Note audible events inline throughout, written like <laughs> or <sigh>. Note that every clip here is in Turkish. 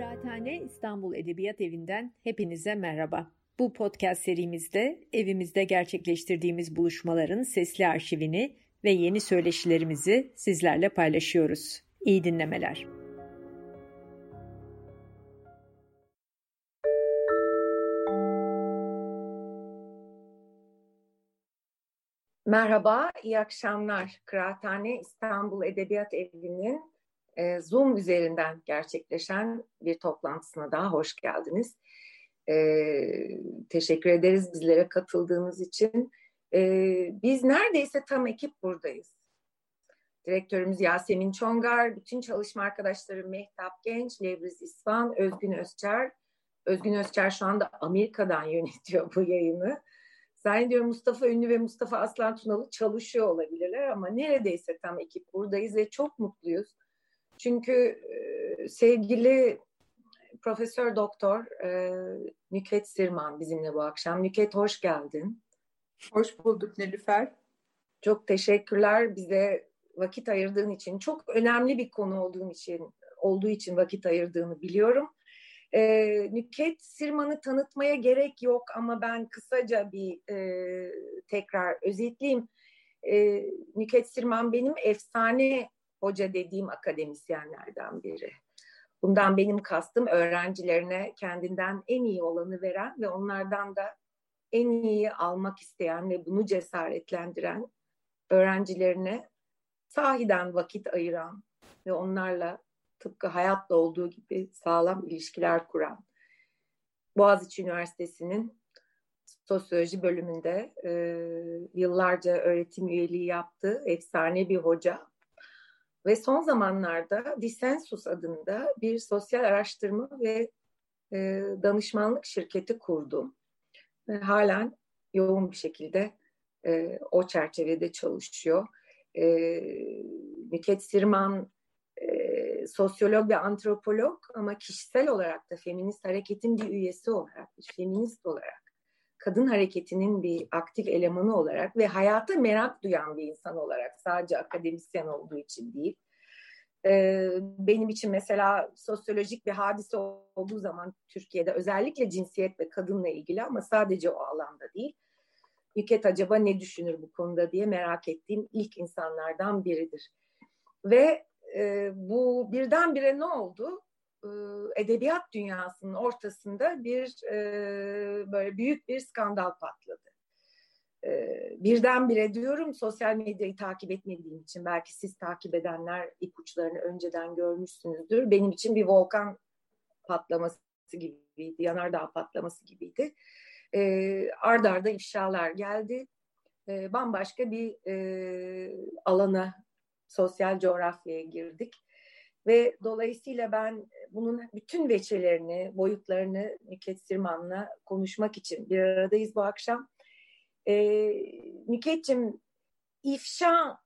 Kıraathane İstanbul Edebiyat Evi'nden hepinize merhaba. Bu podcast serimizde evimizde gerçekleştirdiğimiz buluşmaların sesli arşivini ve yeni söyleşilerimizi sizlerle paylaşıyoruz. İyi dinlemeler. Merhaba, iyi akşamlar. Kıraathane İstanbul Edebiyat Evi'nin e, Zoom üzerinden gerçekleşen bir toplantısına daha hoş geldiniz. E, teşekkür ederiz bizlere katıldığınız için. E, biz neredeyse tam ekip buradayız. Direktörümüz Yasemin Çongar, bütün çalışma arkadaşları Mehtap Genç, Lebriz İsvan, Özgün Özçer. Özgün Özçer şu anda Amerika'dan <laughs> yönetiyor bu yayını. Zannediyorum Mustafa Ünlü ve Mustafa Aslan Tunalı çalışıyor olabilirler ama neredeyse tam ekip buradayız ve çok mutluyuz. Çünkü e, sevgili Profesör Doktor e, Nüket Sirman bizimle bu akşam. Nüket hoş geldin. Hoş bulduk Nilüfer. Çok teşekkürler bize vakit ayırdığın için. Çok önemli bir konu olduğun için olduğu için vakit ayırdığını biliyorum. E, Nüket Sirman'ı tanıtmaya gerek yok ama ben kısaca bir e, tekrar özetleyeyim. E, Nüket Sirman benim efsane hoca dediğim akademisyenlerden biri. Bundan benim kastım öğrencilerine kendinden en iyi olanı veren ve onlardan da en iyi almak isteyen ve bunu cesaretlendiren öğrencilerine sahiden vakit ayıran ve onlarla tıpkı hayatta olduğu gibi sağlam ilişkiler kuran Boğaziçi Üniversitesi'nin sosyoloji bölümünde e, yıllarca öğretim üyeliği yaptı. Efsane bir hoca. Ve son zamanlarda Dissensus adında bir sosyal araştırma ve e, danışmanlık şirketi kurdum. Ve halen yoğun bir şekilde e, o çerçevede çalışıyor. E, Nüket Sirman e, sosyolog ve antropolog ama kişisel olarak da feminist hareketin bir üyesi olarak, feminist olarak, kadın hareketinin bir aktif elemanı olarak ve hayata merak duyan bir insan olarak sadece akademisyen olduğu için değil. E, benim için mesela sosyolojik bir hadise olduğu zaman Türkiye'de özellikle cinsiyet ve kadınla ilgili ama sadece o alanda değil. Nüket acaba ne düşünür bu konuda diye merak ettiğim ilk insanlardan biridir. Ve e, bu birdenbire ne oldu? E, edebiyat dünyasının ortasında bir e, böyle büyük bir skandal patladı. E, birdenbire diyorum sosyal medyayı takip etmediğim için belki siz takip edenler ipuçlarını önceden görmüşsünüzdür. Benim için bir volkan patlaması gibiydi, yanardağ patlaması gibiydi. E, ard arda ifşalar geldi. E, bambaşka bir alana sosyal coğrafyaya girdik. Ve dolayısıyla ben bunun bütün veçelerini, boyutlarını Nüket Sirman'la konuşmak için bir aradayız bu akşam. E, Nüket'cim ifşa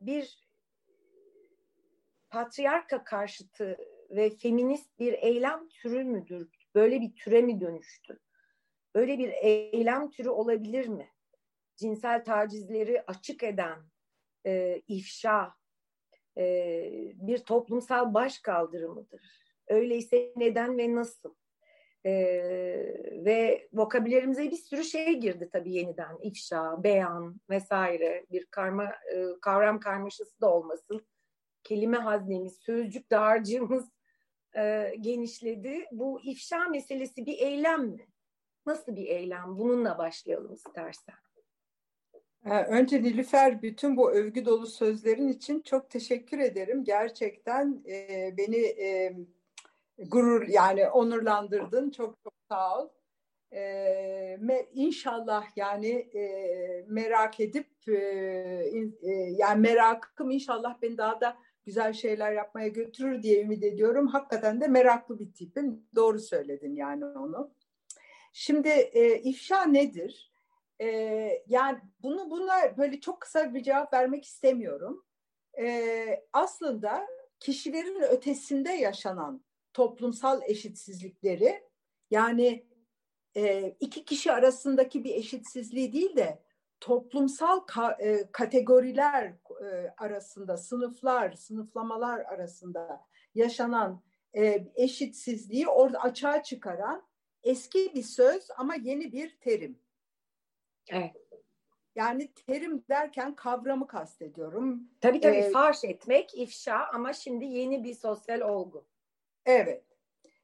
bir patriarka karşıtı ve feminist bir eylem türü müdür? Böyle bir türe mi dönüştü? Böyle bir eylem türü olabilir mi? Cinsel tacizleri açık eden e, ifşa e, bir toplumsal baş kaldırımıdır. Öyleyse neden ve nasıl? E, ve vokabülerimize bir sürü şey girdi tabii yeniden. İfşa, beyan vesaire bir karma e, kavram karmaşası da olmasın. Kelime haznemiz, sözcük dağarcığımız e, genişledi. Bu ifşa meselesi bir eylem mi? Nasıl bir eylem? Bununla başlayalım istersen. Ee, önce Nilüfer bütün bu övgü dolu sözlerin için çok teşekkür ederim. Gerçekten e, beni e, gurur yani onurlandırdın. Çok çok sağ ol. E, me, inşallah yani e, merak edip e, e, yani merakım inşallah beni daha da güzel şeyler yapmaya götürür diye ümit ediyorum. Hakikaten de meraklı bir tipim. Doğru söyledin yani onu. Şimdi e, ifşa nedir? E, yani bunu buna böyle çok kısa bir cevap vermek istemiyorum. E, aslında kişilerin ötesinde yaşanan toplumsal eşitsizlikleri yani e, iki kişi arasındaki bir eşitsizliği değil de toplumsal ka, e, kategoriler e, arasında, sınıflar, sınıflamalar arasında yaşanan e, eşitsizliği orada açığa çıkaran eski bir söz ama yeni bir terim. Evet. Yani terim derken kavramı kastediyorum. Tabii tabii ee, farş etmek, ifşa ama şimdi yeni bir sosyal olgu. Evet.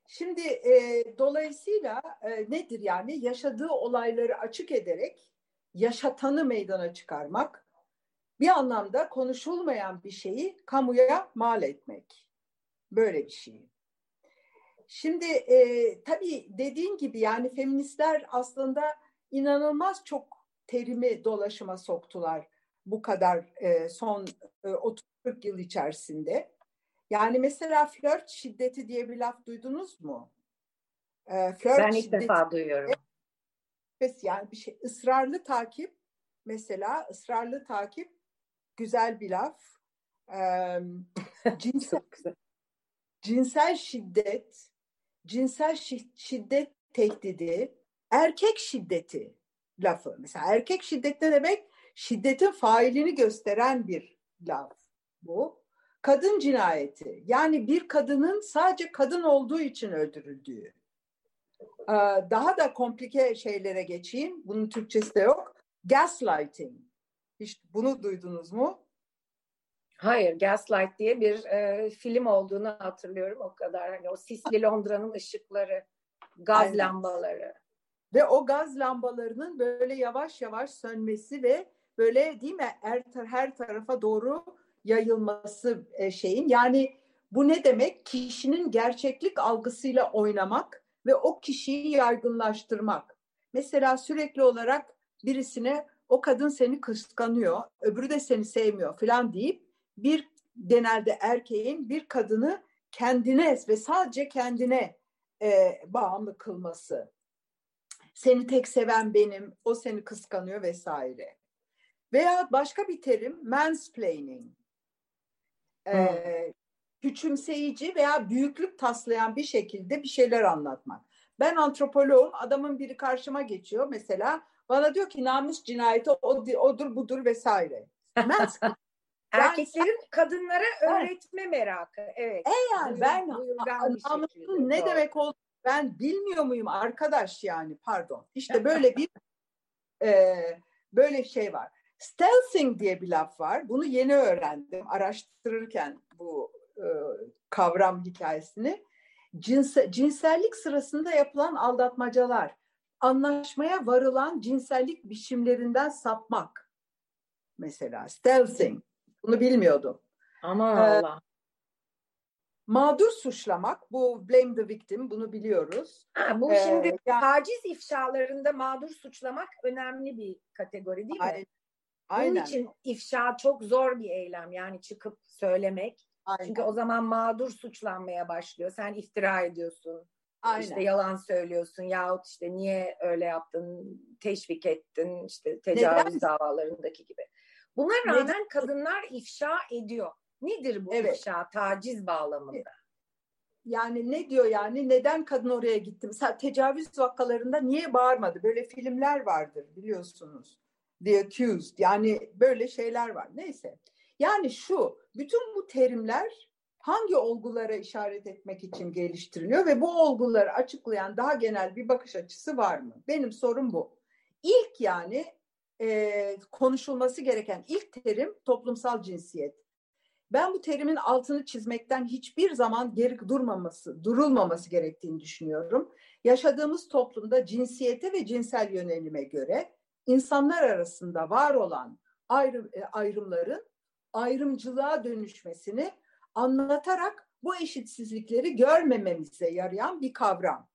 Şimdi e, dolayısıyla e, nedir yani yaşadığı olayları açık ederek yaşatanı meydana çıkarmak, bir anlamda konuşulmayan bir şeyi kamuya mal etmek. Böyle bir şey. Şimdi e, tabii dediğin gibi yani feministler aslında inanılmaz çok terimi dolaşıma soktular bu kadar e, son e, 30-40 yıl içerisinde. Yani mesela flört şiddeti diye bir laf duydunuz mu? E, flört ben ilk defa duyuyorum. Yani bir şey ısrarlı takip mesela ısrarlı takip güzel bir laf. E, <laughs> cinsel, cinsel şiddet, cinsel şiddet tehdidi, erkek şiddeti lafı. Mesela erkek şiddet ne demek? Şiddetin failini gösteren bir laf bu. Kadın cinayeti. Yani bir kadının sadece kadın olduğu için öldürüldüğü. Ee, daha da komplike şeylere geçeyim. Bunun Türkçesi de yok. Gaslighting. Hiç bunu duydunuz mu? Hayır, Gaslight diye bir e, film olduğunu hatırlıyorum o kadar. Hani o sisli Londra'nın ışıkları, gaz Aynen. lambaları. Ve o gaz lambalarının böyle yavaş yavaş sönmesi ve böyle değil mi her, her tarafa doğru yayılması e, şeyin. Yani bu ne demek? Kişinin gerçeklik algısıyla oynamak ve o kişiyi yaygınlaştırmak. Mesela sürekli olarak birisine o kadın seni kıskanıyor, öbürü de seni sevmiyor falan deyip bir genelde erkeğin bir kadını kendine ve sadece kendine e, bağımlı kılması. Seni tek seven benim, o seni kıskanıyor vesaire. Veya başka bir terim mansplaining. Ee, küçümseyici veya büyüklük taslayan bir şekilde bir şeyler anlatmak. Ben antropoloğum, adamın biri karşıma geçiyor mesela. Bana diyor ki namus cinayeti odur budur vesaire. Mansplaining. <laughs> Erkeklerin kadınlara öğretme evet. merakı. Evet. E yani ben namusun ne demek olduğunu ben bilmiyor muyum arkadaş yani pardon. İşte böyle bir e, böyle şey var. Stealthing diye bir laf var. Bunu yeni öğrendim araştırırken bu e, kavram hikayesini. Cinse, cinsellik sırasında yapılan aldatmacalar, anlaşmaya varılan cinsellik biçimlerinden sapmak mesela stealthing. Bunu bilmiyordum. Ama ee, Allah. Mağdur suçlamak, bu blame the victim, bunu biliyoruz. Ha, bu ee, şimdi yani, taciz ifşalarında mağdur suçlamak önemli bir kategori değil mi? Aynen. Bunun için ifşa çok zor bir eylem yani çıkıp söylemek. Aynen. Çünkü o zaman mağdur suçlanmaya başlıyor. Sen iftira ediyorsun. Aynen. İşte yalan söylüyorsun yahut işte niye öyle yaptın, teşvik ettin işte tecavüz Neden? davalarındaki gibi. Buna rağmen Neden? kadınlar ifşa ediyor. Nedir bu evet. ifşa taciz bağlamında? Yani ne diyor yani neden kadın oraya gitti? Mesela tecavüz vakalarında niye bağırmadı? Böyle filmler vardır biliyorsunuz. The Accused yani böyle şeyler var. Neyse. Yani şu bütün bu terimler hangi olgulara işaret etmek için geliştiriliyor ve bu olguları açıklayan daha genel bir bakış açısı var mı? Benim sorum bu. İlk yani e, konuşulması gereken ilk terim toplumsal cinsiyet. Ben bu terimin altını çizmekten hiçbir zaman geri durmaması, durulmaması gerektiğini düşünüyorum. Yaşadığımız toplumda cinsiyete ve cinsel yönelime göre insanlar arasında var olan ayrım, e, ayrımların ayrımcılığa dönüşmesini anlatarak bu eşitsizlikleri görmememize yarayan bir kavram.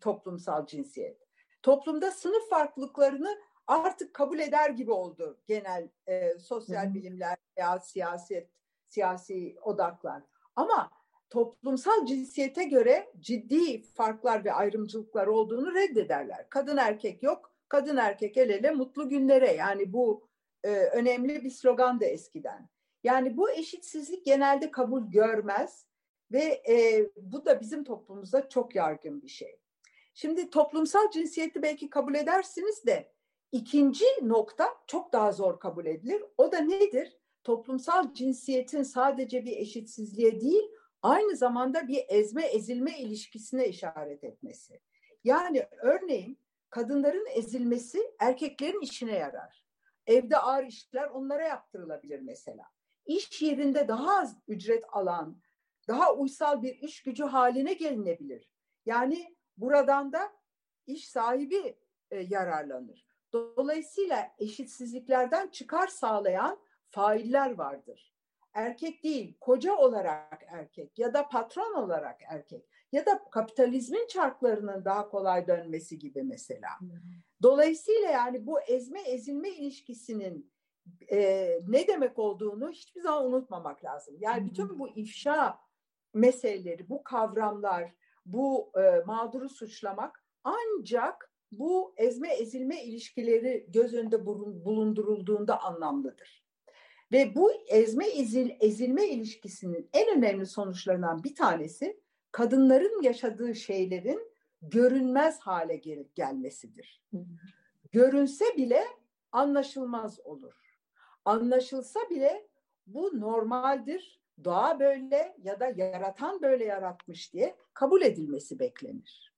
Toplumsal cinsiyet. Toplumda sınıf farklılıklarını artık kabul eder gibi oldu genel e, sosyal Hı. bilimler veya siyaset, siyasi odaklar. Ama toplumsal cinsiyete göre ciddi farklar ve ayrımcılıklar olduğunu reddederler. Kadın erkek yok, kadın erkek el ele mutlu günlere. Yani bu e, önemli bir slogan da eskiden. Yani bu eşitsizlik genelde kabul görmez ve e, bu da bizim toplumumuzda çok yargın bir şey. Şimdi toplumsal cinsiyeti belki kabul edersiniz de İkinci nokta çok daha zor kabul edilir. O da nedir? Toplumsal cinsiyetin sadece bir eşitsizliğe değil, aynı zamanda bir ezme ezilme ilişkisine işaret etmesi. Yani örneğin kadınların ezilmesi erkeklerin işine yarar. Evde ağır işler onlara yaptırılabilir mesela. İş yerinde daha az ücret alan, daha uysal bir iş gücü haline gelinebilir. Yani buradan da iş sahibi e, yararlanır. Dolayısıyla eşitsizliklerden çıkar sağlayan failler vardır. Erkek değil, koca olarak erkek ya da patron olarak erkek ya da kapitalizmin çarklarının daha kolay dönmesi gibi mesela. Dolayısıyla yani bu ezme ezilme ilişkisinin e, ne demek olduğunu hiçbir zaman unutmamak lazım. Yani bütün bu ifşa meseleleri, bu kavramlar, bu e, mağduru suçlamak ancak bu ezme ezilme ilişkileri göz önünde bulundurulduğunda anlamlıdır. Ve bu ezme ezil, ezilme ilişkisinin en önemli sonuçlarından bir tanesi kadınların yaşadığı şeylerin görünmez hale gelip gelmesidir. Görünse bile anlaşılmaz olur. Anlaşılsa bile bu normaldir, doğa böyle ya da yaratan böyle yaratmış diye kabul edilmesi beklenir.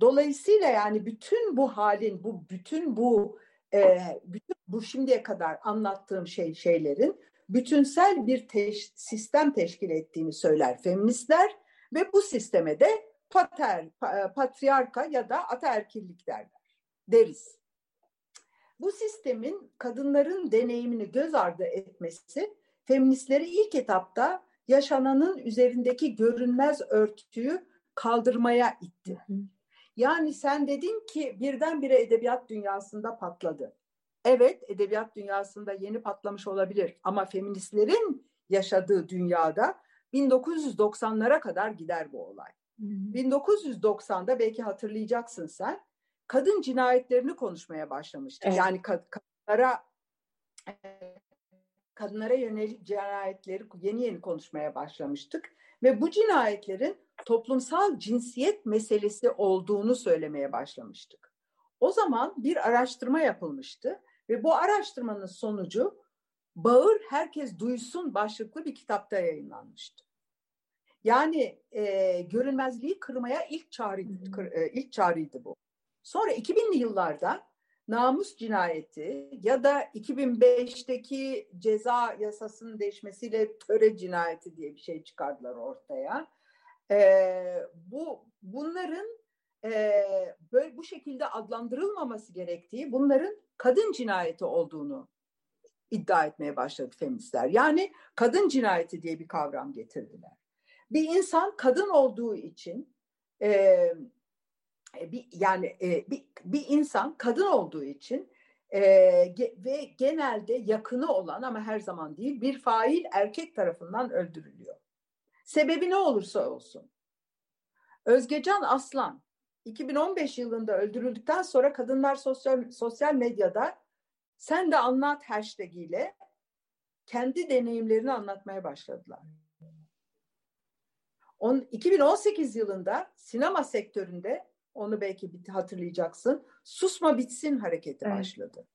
Dolayısıyla yani bütün bu halin, bu bütün bu e, bütün bu şimdiye kadar anlattığım şey şeylerin bütünsel bir teş, sistem teşkil ettiğini söyler feministler ve bu sisteme de pater, patriarka ya da ataerkillik derler, deriz. Bu sistemin kadınların deneyimini göz ardı etmesi feministleri ilk etapta yaşananın üzerindeki görünmez örtüyü kaldırmaya itti. Yani sen dedin ki birdenbire edebiyat dünyasında patladı. Evet edebiyat dünyasında yeni patlamış olabilir ama feministlerin yaşadığı dünyada 1990'lara kadar gider bu olay. Hı 1990'da belki hatırlayacaksın sen kadın cinayetlerini konuşmaya başlamıştık. Evet. Yani kadınlara kadınlara yönelik cinayetleri yeni yeni konuşmaya başlamıştık ve bu cinayetlerin toplumsal cinsiyet meselesi olduğunu söylemeye başlamıştık. O zaman bir araştırma yapılmıştı ve bu araştırmanın sonucu Bağır Herkes Duysun başlıklı bir kitapta yayınlanmıştı. Yani e, görünmezliği kırmaya ilk çağrıydı, kır, e, ilk çağrıydı bu. Sonra 2000'li yıllarda namus cinayeti ya da 2005'teki ceza yasasının değişmesiyle töre cinayeti diye bir şey çıkardılar ortaya. Ee, bu bunların e, böyle bu şekilde adlandırılmaması gerektiği, bunların kadın cinayeti olduğunu iddia etmeye başladı feministler. Yani kadın cinayeti diye bir kavram getirdiler. Bir insan kadın olduğu için e, bir yani e, bir, bir insan kadın olduğu için e, ve genelde yakını olan ama her zaman değil bir fail erkek tarafından öldürülüyor. Sebebi ne olursa olsun. Özgecan Aslan 2015 yılında öldürüldükten sonra kadınlar sosyal sosyal medyada sen de anlat hashtag ile kendi deneyimlerini anlatmaya başladılar. On, 2018 yılında sinema sektöründe onu belki hatırlayacaksın. Susma bitsin hareketi evet. başladı.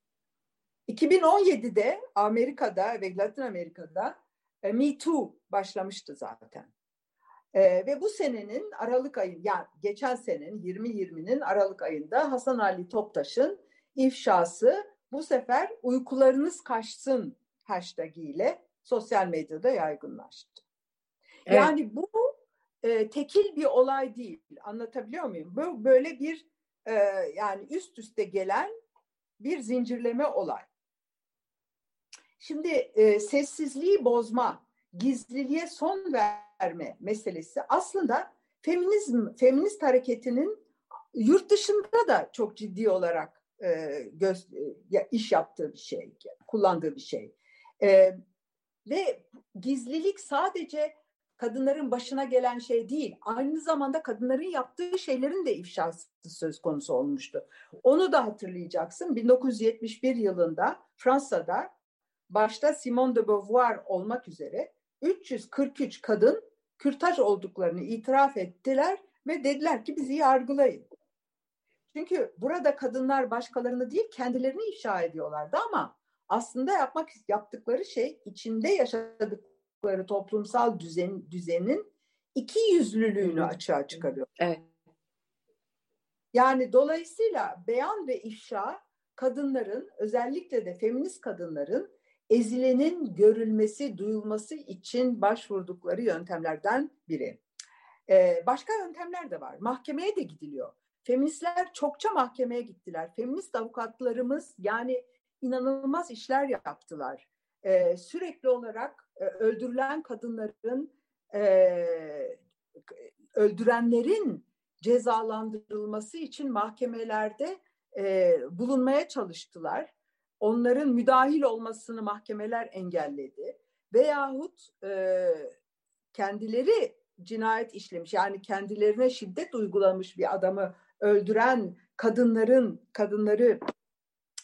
2017'de Amerika'da ve Latin Amerika'da e, Me Too başlamıştı zaten. E, ve bu senenin Aralık ayı, yani geçen senenin 2020'nin Aralık ayında Hasan Ali Toptaş'ın ifşası bu sefer uykularınız kaçsın hashtag ile sosyal medyada yaygınlaştı. Evet. Yani bu e, tekil bir olay değil. Anlatabiliyor muyum? Bu böyle bir e, yani üst üste gelen bir zincirleme olay. Şimdi e, sessizliği bozma, gizliliğe son verme meselesi aslında feminizm, feminist hareketinin yurt dışında da çok ciddi olarak e, göz, e, iş yaptığı bir şey, kullandığı bir şey. E, ve gizlilik sadece kadınların başına gelen şey değil. Aynı zamanda kadınların yaptığı şeylerin de ifşası söz konusu olmuştu. Onu da hatırlayacaksın. 1971 yılında Fransa'da başta Simone de Beauvoir olmak üzere 343 kadın kürtaj olduklarını itiraf ettiler ve dediler ki bizi yargılayın. Çünkü burada kadınlar başkalarını değil kendilerini ifşa ediyorlardı ama aslında yapmak yaptıkları şey içinde yaşadık kurdukları toplumsal düzen, düzenin iki yüzlülüğünü açığa çıkarıyor. Evet. Yani dolayısıyla beyan ve ifşa kadınların özellikle de feminist kadınların ezilenin görülmesi, duyulması için başvurdukları yöntemlerden biri. Ee, başka yöntemler de var. Mahkemeye de gidiliyor. Feministler çokça mahkemeye gittiler. Feminist avukatlarımız yani inanılmaz işler yaptılar. Ee, sürekli olarak e, öldürülen kadınların, e, öldürenlerin cezalandırılması için mahkemelerde e, bulunmaya çalıştılar. Onların müdahil olmasını mahkemeler engelledi. Veyahut e, kendileri cinayet işlemiş yani kendilerine şiddet uygulamış bir adamı öldüren kadınların kadınları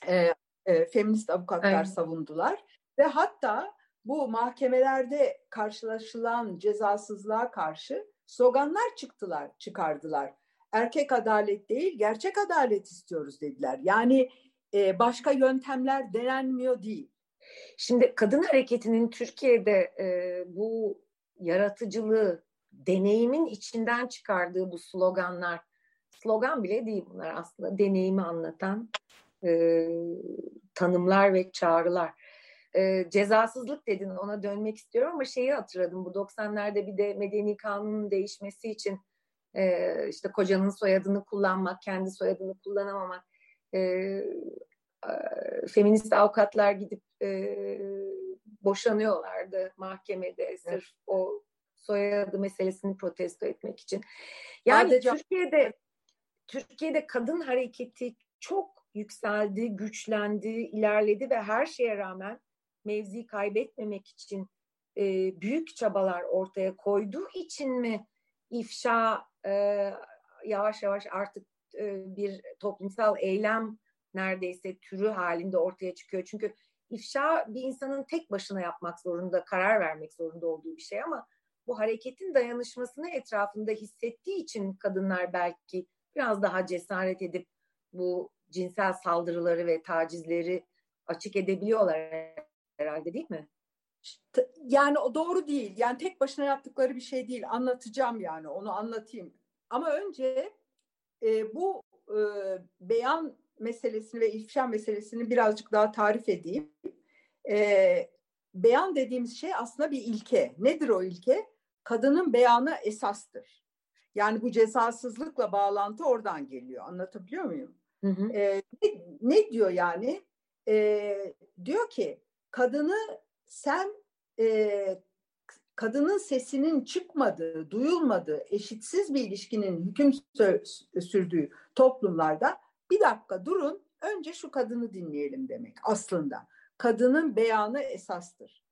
e, e, feminist avukatlar evet. savundular ve hatta bu mahkemelerde karşılaşılan cezasızlığa karşı sloganlar çıktılar, çıkardılar. Erkek adalet değil, gerçek adalet istiyoruz dediler. Yani e, başka yöntemler denenmiyor değil. Şimdi kadın hareketinin Türkiye'de e, bu yaratıcılığı, deneyimin içinden çıkardığı bu sloganlar, slogan bile değil bunlar aslında deneyimi anlatan e, tanımlar ve çağrılar. E, cezasızlık dedin ona dönmek istiyorum ama şeyi hatırladım bu 90'larda bir de medeni kanunun değişmesi için e, işte kocanın soyadını kullanmak, kendi soyadını kullanamamak e, feminist avukatlar gidip e, boşanıyorlardı mahkemede sırf evet. o soyadı meselesini protesto etmek için. Yani Sadece... Türkiye'de Türkiye'de kadın hareketi çok yükseldi, güçlendi, ilerledi ve her şeye rağmen mevzi kaybetmemek için e, büyük çabalar ortaya koyduğu için mi ifşa e, yavaş yavaş artık e, bir toplumsal eylem neredeyse türü halinde ortaya çıkıyor. Çünkü ifşa bir insanın tek başına yapmak zorunda, karar vermek zorunda olduğu bir şey ama bu hareketin dayanışmasını etrafında hissettiği için kadınlar belki biraz daha cesaret edip bu cinsel saldırıları ve tacizleri açık edebiliyorlar herhalde değil mi? Yani o doğru değil. Yani tek başına yaptıkları bir şey değil. Anlatacağım yani onu anlatayım. Ama önce e, bu e, beyan meselesini ve ifşa meselesini birazcık daha tarif edeyim. E, beyan dediğimiz şey aslında bir ilke. Nedir o ilke? Kadının beyanı esastır. Yani bu cezasızlıkla bağlantı oradan geliyor. Anlatabiliyor muyum? Hı hı. E, ne, ne diyor yani? E, diyor ki kadını sen e, kadının sesinin çıkmadığı, duyulmadığı, eşitsiz bir ilişkinin hüküm sürdüğü toplumlarda bir dakika durun, önce şu kadını dinleyelim demek aslında. Kadının beyanı esastır.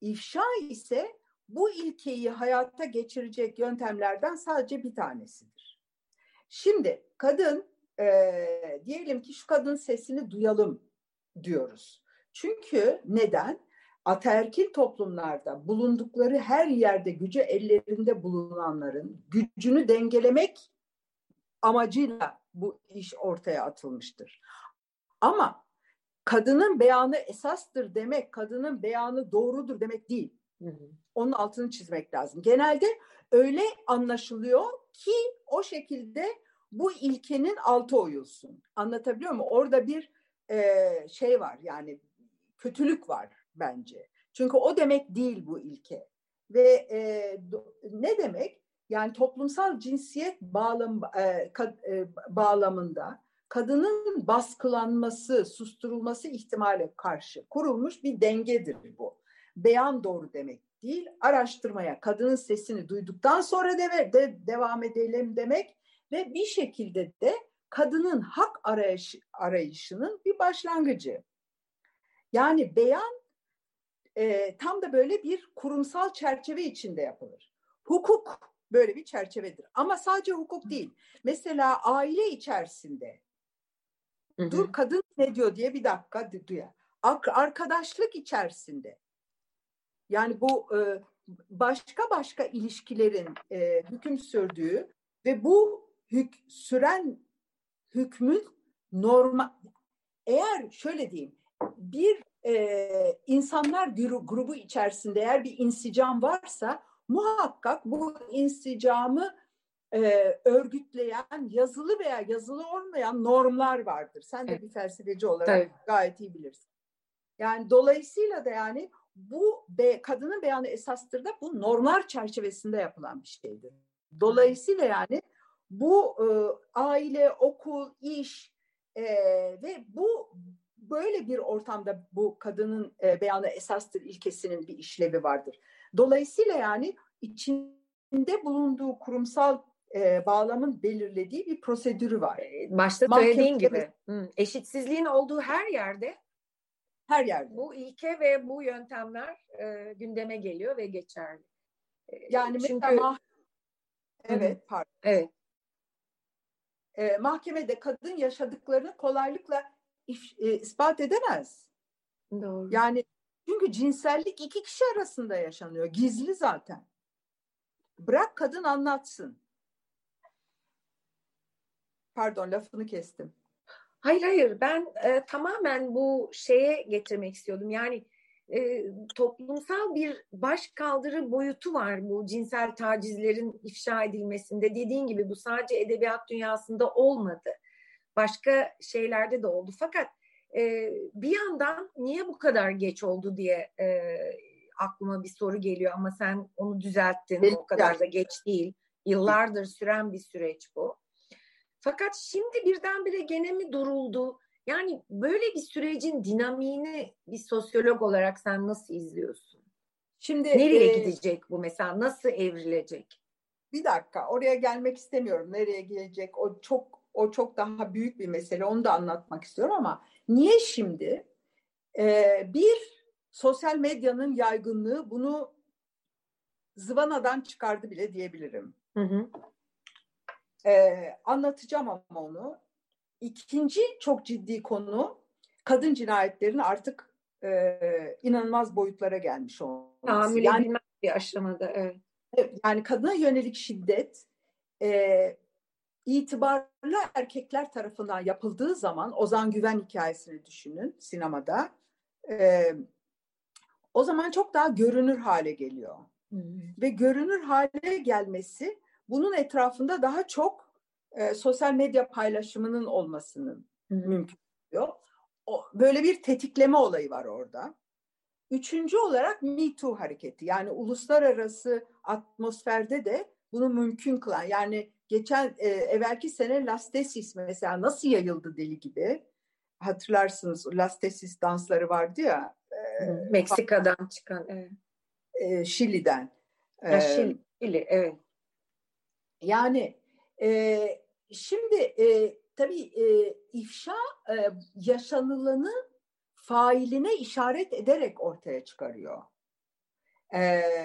İfşa ise bu ilkeyi hayata geçirecek yöntemlerden sadece bir tanesidir. Şimdi kadın e, diyelim ki şu kadın sesini duyalım diyoruz. Çünkü neden? Ataerkil toplumlarda bulundukları her yerde gücü ellerinde bulunanların gücünü dengelemek amacıyla bu iş ortaya atılmıştır. Ama kadının beyanı esastır demek, kadının beyanı doğrudur demek değil. Hı hı. Onun altını çizmek lazım. Genelde öyle anlaşılıyor ki o şekilde bu ilkenin altı oyulsun. Anlatabiliyor muyum? Orada bir e, şey var yani kötülük var bence. Çünkü o demek değil bu ilke. Ve e, ne demek? Yani toplumsal cinsiyet bağlam, e, kad, e, bağlamında kadının baskılanması, susturulması ihtimale karşı kurulmuş bir dengedir bu. Beyan doğru demek değil, araştırmaya kadının sesini duyduktan sonra de, de devam edelim demek ve bir şekilde de kadının hak arayış, arayışının bir başlangıcı. Yani beyan e, tam da böyle bir kurumsal çerçeve içinde yapılır. Hukuk böyle bir çerçevedir. Ama sadece hukuk değil. Mesela aile içerisinde hı hı. dur kadın ne diyor diye bir dakika duyar. Arkadaşlık içerisinde yani bu e, başka başka ilişkilerin e, hüküm sürdüğü ve bu hük süren hükmün normal eğer şöyle diyeyim bir e, insanlar grubu içerisinde eğer bir insicam varsa muhakkak bu insicamı e, örgütleyen yazılı veya yazılı olmayan normlar vardır. Sen de bir felsefeci olarak Tabii. gayet iyi bilirsin. Yani dolayısıyla da yani bu be, kadının beyanı esastır da bu normlar çerçevesinde yapılan bir şeydir. Dolayısıyla yani bu e, aile, okul, iş e, ve bu böyle bir ortamda bu kadının e, beyanı esastır ilkesinin bir işlevi vardır. Dolayısıyla yani içinde bulunduğu kurumsal e, bağlamın belirlediği bir prosedürü var. E, başta söylediğin gibi hı, eşitsizliğin olduğu her yerde her yerde. Bu ilke ve bu yöntemler e, gündeme geliyor ve geçerli. E, yani Çünkü... mesela evet pardon. Evet. E, mahkemede kadın yaşadıklarını kolaylıkla if, e, ispat edemez. Doğru. Yani çünkü cinsellik iki kişi arasında yaşanıyor. Gizli zaten. Bırak kadın anlatsın. Pardon lafını kestim. Hayır hayır ben e, tamamen bu şeye getirmek istiyordum. Yani e, toplumsal bir baş kaldırı boyutu var bu cinsel tacizlerin ifşa edilmesinde. Dediğin gibi bu sadece edebiyat dünyasında olmadı. Başka şeylerde de oldu. Fakat e, bir yandan niye bu kadar geç oldu diye e, aklıma bir soru geliyor ama sen onu düzelttin. Evet. O kadar da geç değil. Yıllardır süren bir süreç bu. Fakat şimdi birdenbire gene mi duruldu? Yani böyle bir sürecin dinamiğini bir sosyolog olarak sen nasıl izliyorsun? Şimdi nereye e, gidecek bu mesela? Nasıl evrilecek? Bir dakika, oraya gelmek istemiyorum. Nereye gelecek? O çok o çok daha büyük bir mesele. Onu da anlatmak istiyorum ama niye şimdi? Ee, bir sosyal medyanın yaygınlığı bunu zıvanadan çıkardı bile diyebilirim. Hı hı. Ee, anlatacağım ama onu. İkinci çok ciddi konu kadın cinayetlerinin artık e, inanılmaz boyutlara gelmiş olması. Tahammül yani, bir aşamada. Evet. Yani kadına yönelik şiddet e, itibarlı erkekler tarafından yapıldığı zaman Ozan Güven hikayesini düşünün sinemada. E, o zaman çok daha görünür hale geliyor. Hmm. Ve görünür hale gelmesi bunun etrafında daha çok e, sosyal medya paylaşımının olmasının hmm. mümkün oluyor. O, böyle bir tetikleme olayı var orada. Üçüncü olarak Me Too hareketi yani uluslararası atmosferde de bunu mümkün kılan yani geçen e, evvelki sene Lastesis mesela nasıl yayıldı deli gibi hatırlarsınız Lastesis dansları vardı ya e, Meksika'dan çıkan evet. e, Şili'den e, Şili, Şili evet yani e, şimdi e, tabii e, ifşa e, yaşanılanı failine işaret ederek ortaya çıkarıyor. E,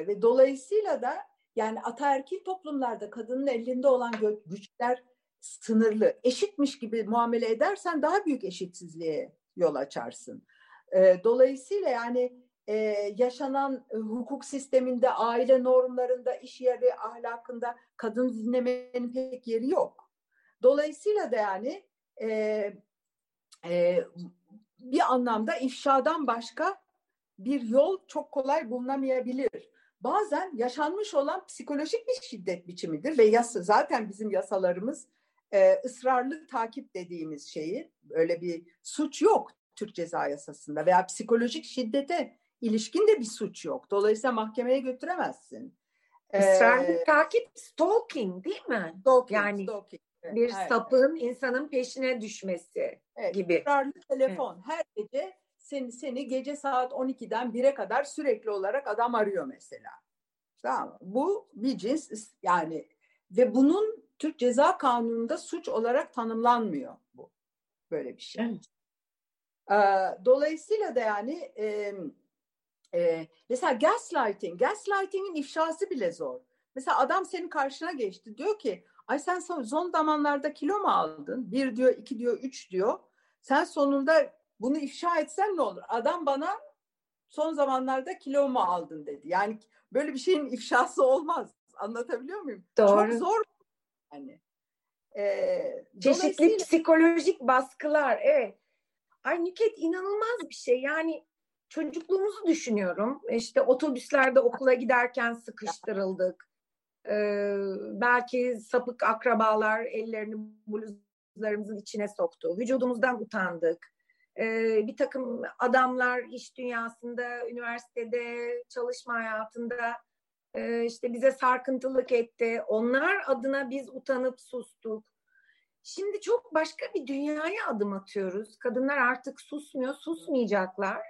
ve dolayısıyla da yani ataerkil toplumlarda kadının elinde olan güçler sınırlı. Eşitmiş gibi muamele edersen daha büyük eşitsizliğe yol açarsın. E, dolayısıyla yani e, yaşanan e, hukuk sisteminde, aile normlarında, iş yeri ahlakında kadın dinlemenin pek yeri yok. Dolayısıyla da yani e, bir anlamda ifşadan başka bir yol çok kolay bulunamayabilir bazen yaşanmış olan psikolojik bir şiddet biçimidir ve yasa, zaten bizim yasalarımız e, ısrarlı takip dediğimiz şeyi öyle bir suç yok Türk Ceza Yasası'nda veya psikolojik şiddete ilişkin de bir suç yok. Dolayısıyla mahkemeye götüremezsin. Israrlı ee, takip stalking değil mi? Stalking, yani stalking. bir evet. sapın insanın peşine düşmesi evet, gibi. Israrlı telefon evet. her gece seni, seni gece saat 12'den 1'e kadar sürekli olarak adam arıyor mesela. Tamam Bu bir cins yani ve bunun Türk Ceza Kanunu'nda suç olarak tanımlanmıyor bu. Böyle bir şey. Evet. Ee, dolayısıyla da yani e, e, mesela gaslighting, gaslighting'in ifşası bile zor. Mesela adam senin karşına geçti diyor ki ay sen son zamanlarda kilo mu aldın? Bir diyor, iki diyor, üç diyor. Sen sonunda bunu ifşa etsen ne olur? Adam bana son zamanlarda kilo mu aldın dedi. Yani böyle bir şeyin ifşası olmaz. Anlatabiliyor muyum? Doğru. Çok zor yani. Ee, Çeşitli dolayısıyla... psikolojik baskılar evet. Ay Nüket inanılmaz bir şey. Yani çocukluğumuzu düşünüyorum. İşte otobüslerde okula giderken sıkıştırıldık. Ee, belki sapık akrabalar ellerini bluzlarımızın içine soktu. Vücudumuzdan utandık. Ee, bir takım adamlar iş dünyasında, üniversitede, çalışma hayatında e, işte bize sarkıntılık etti. Onlar adına biz utanıp sustuk. Şimdi çok başka bir dünyaya adım atıyoruz. Kadınlar artık susmuyor, susmayacaklar.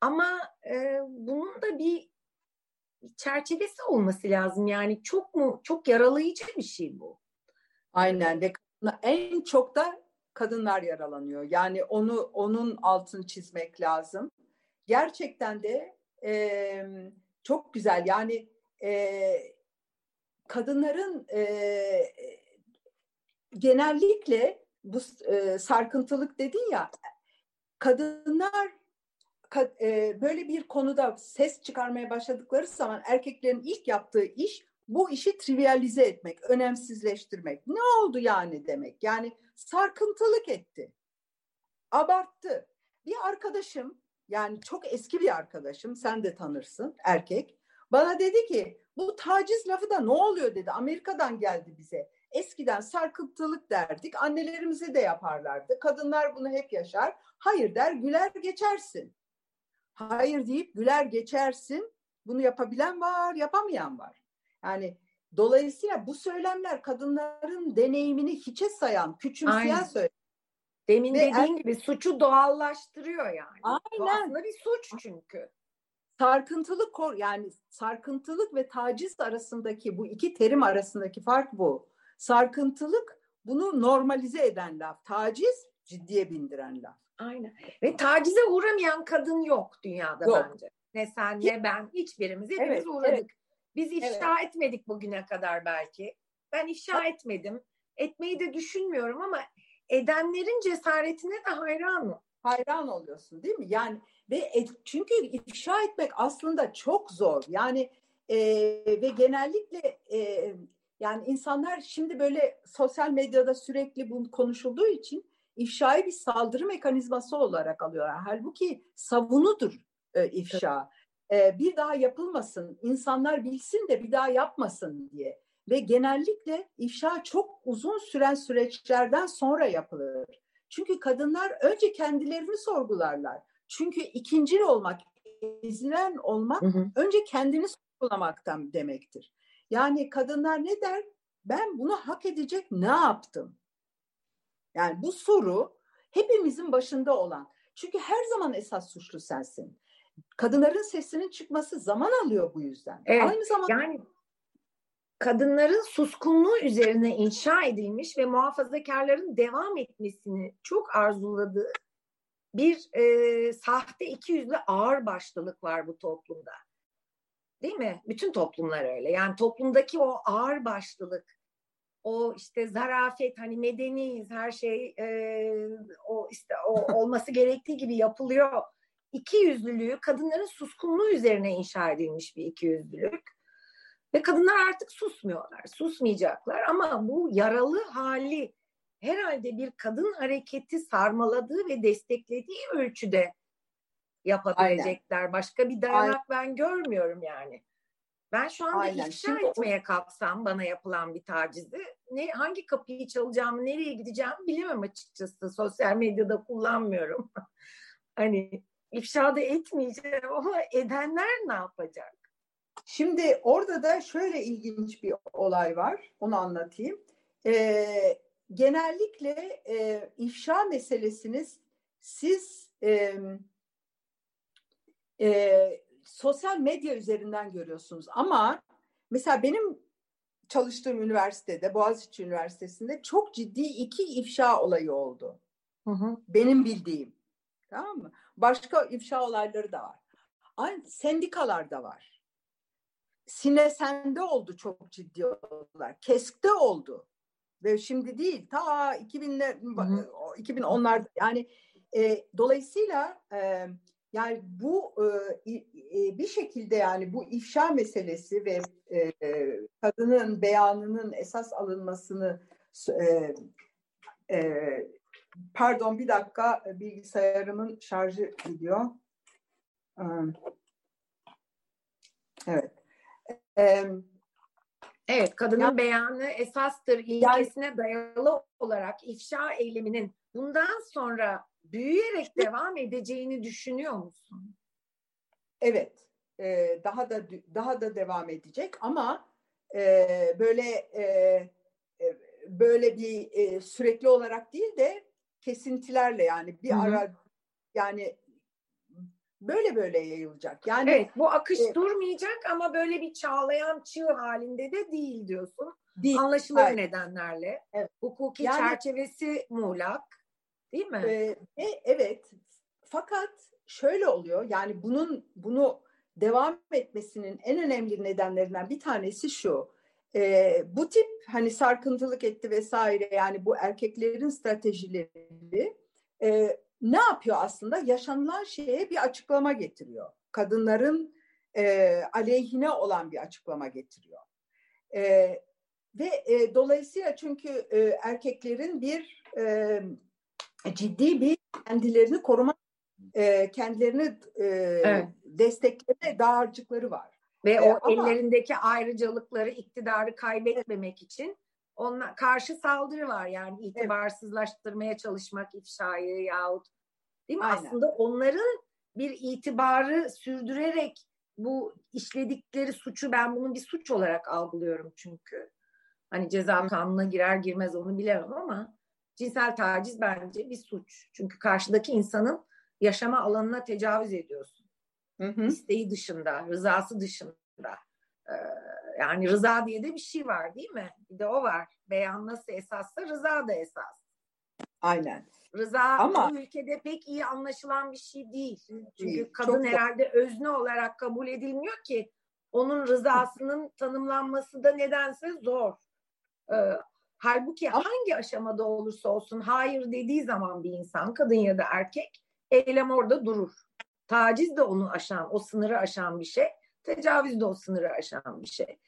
Ama e, bunun da bir çerçevesi olması lazım. Yani çok mu çok yaralayıcı bir şey bu. Aynen ve en çok da kadınlar yaralanıyor. Yani onu onun altını çizmek lazım. Gerçekten de e, çok güzel. Yani e, kadınların e, genellikle bu e, sarkıntılık dedin ya kadınlar e, böyle bir konuda ses çıkarmaya başladıkları zaman erkeklerin ilk yaptığı iş bu işi trivialize etmek, önemsizleştirmek. Ne oldu yani demek? Yani sarkıntılık etti. Abarttı. Bir arkadaşım yani çok eski bir arkadaşım sen de tanırsın erkek. Bana dedi ki bu taciz lafı da ne oluyor dedi. Amerika'dan geldi bize. Eskiden sarkıntılık derdik. Annelerimize de yaparlardı. Kadınlar bunu hep yaşar. Hayır der güler geçersin. Hayır deyip güler geçersin. Bunu yapabilen var, yapamayan var. Yani dolayısıyla bu söylemler kadınların deneyimini hiçe sayan, küçümseyen söylemler. Demin Ve dediğin er... gibi suçu doğallaştırıyor yani. Aynen. Bu aslında bir suç çünkü. Sarkıntılık yani sarkıntılık ve taciz arasındaki bu iki terim arasındaki fark bu. Sarkıntılık bunu normalize eden laf. Taciz ciddiye bindiren laf. Aynen. Ve tacize uğramayan kadın yok dünyada yok. bence. Ne sen ne ben hiçbirimiz hepimiz evet, uğradık. Evet. Biz ifşa evet. etmedik bugüne kadar belki. Ben ifşa evet. etmedim. Etmeyi de düşünmüyorum ama edenlerin cesaretine de hayranım. Hayran oluyorsun değil mi? Yani ve et, çünkü ifşa etmek aslında çok zor. Yani e, ve genellikle e, yani insanlar şimdi böyle sosyal medyada sürekli bu konuşulduğu için ifşayı bir saldırı mekanizması olarak alıyorlar. Halbuki savunudur e, ifşa. E, bir daha yapılmasın, insanlar bilsin de bir daha yapmasın diye. Ve genellikle ifşa çok uzun süren süreçlerden sonra yapılır. Çünkü kadınlar önce kendilerini sorgularlar. Çünkü ikincil olmak, ezilen olmak hı hı. önce kendini sorgulamaktan demektir. Yani kadınlar ne der? Ben bunu hak edecek ne yaptım? Yani bu soru hepimizin başında olan. Çünkü her zaman esas suçlu sensin. Kadınların sesinin çıkması zaman alıyor bu yüzden. Evet, Aynı zamanda yani kadınların suskunluğu üzerine inşa edilmiş ve muhafazakarların devam etmesini çok arzuladığı bir e, sahte iki yüzlü ağır başlılık var bu toplumda. Değil mi? Bütün toplumlar öyle. Yani toplumdaki o ağır başlılık, o işte zarafet, hani medeniyiz, her şey e, o işte o olması gerektiği gibi yapılıyor. İki yüzlülüğü kadınların suskunluğu üzerine inşa edilmiş bir iki yüzlülük. Ve kadınlar artık susmuyorlar, susmayacaklar ama bu yaralı hali herhalde bir kadın hareketi sarmaladığı ve desteklediği ölçüde yapabilecekler. Aynen. Başka bir dayanak Aynen. ben görmüyorum yani. Ben şu anda Aynen. ifşa Şimdi etmeye kalksam bana yapılan bir tacizi ne hangi kapıyı çalacağımı, nereye gideceğimi bilemem açıkçası. Sosyal medyada kullanmıyorum. <laughs> hani ifşa da etmeyeceğim <laughs> ama edenler ne yapacak? Şimdi orada da şöyle ilginç bir olay var. Onu anlatayım. Ee, genellikle e, ifşa meselesiniz siz e, e, sosyal medya üzerinden görüyorsunuz. Ama mesela benim çalıştığım üniversitede, Boğaziçi Üniversitesi'nde çok ciddi iki ifşa olayı oldu. Hı hı. Benim bildiğim. Tamam mı? Başka ifşa olayları da var. Aynı sendikalar da var. Sinesen'de oldu çok ciddi olaylar. KESK'te oldu. Ve şimdi değil ta 2000'ler 2010'larda yani e, dolayısıyla e, yani bu e, e, bir şekilde yani bu ifşa meselesi ve e, kadının beyanının esas alınmasını e, e, pardon bir dakika bilgisayarımın şarjı gidiyor. Evet. Evet, kadının ya, beyanı esastır ilkesine yani, dayalı olarak ifşa eyleminin bundan sonra büyüyerek devam edeceğini düşünüyor musun? Evet, e, daha da daha da devam edecek ama e, böyle e, e, böyle bir e, sürekli olarak değil de kesintilerle yani bir Hı-hı. ara yani böyle böyle yayılacak. Yani evet, bu akış e, durmayacak ama böyle bir çağlayan çığ halinde de değil diyorsun. Değil. Anlaşılır Hayır. nedenlerle. Evet. Hukuki yani, çerçevesi muğlak. Değil mi? E, evet. Fakat şöyle oluyor. Yani bunun bunu devam etmesinin en önemli nedenlerinden bir tanesi şu. E, bu tip hani sarkıntılık etti vesaire yani bu erkeklerin stratejileri e, ne yapıyor aslında? Yaşanılan şeye bir açıklama getiriyor. Kadınların e, aleyhine olan bir açıklama getiriyor. E, ve e, dolayısıyla çünkü e, erkeklerin bir e, ciddi bir kendilerini koruma e, kendilerini e, evet. destekleme dağarcıkları var. Ve e, o ama, ellerindeki ayrıcalıkları, iktidarı kaybetmemek için ona karşı saldırı var. Yani itibarsızlaştırmaya çalışmak ifşayı yahut değil mi? Aynen. Aslında onların bir itibarı sürdürerek bu işledikleri suçu ben bunun bir suç olarak algılıyorum çünkü. Hani ceza kanununa girer girmez onu bilemem ama cinsel taciz bence bir suç. Çünkü karşıdaki insanın yaşama alanına tecavüz ediyorsun. Hı hı. İsteği dışında, rızası dışında. Ee, yani rıza diye de bir şey var değil mi? Bir de o var. Beyan nasıl esassa rıza da esas. Aynen. Rıza Ama, bu ülkede pek iyi anlaşılan bir şey değil. Çünkü kadın herhalde da. özne olarak kabul edilmiyor ki onun rızasının tanımlanması da nedense zor. Ee, halbuki hangi aşamada olursa olsun hayır dediği zaman bir insan kadın ya da erkek eylem orada durur. Taciz de onu aşan, o sınırı aşan bir şey. Tecavüz de o sınırı aşan bir şey.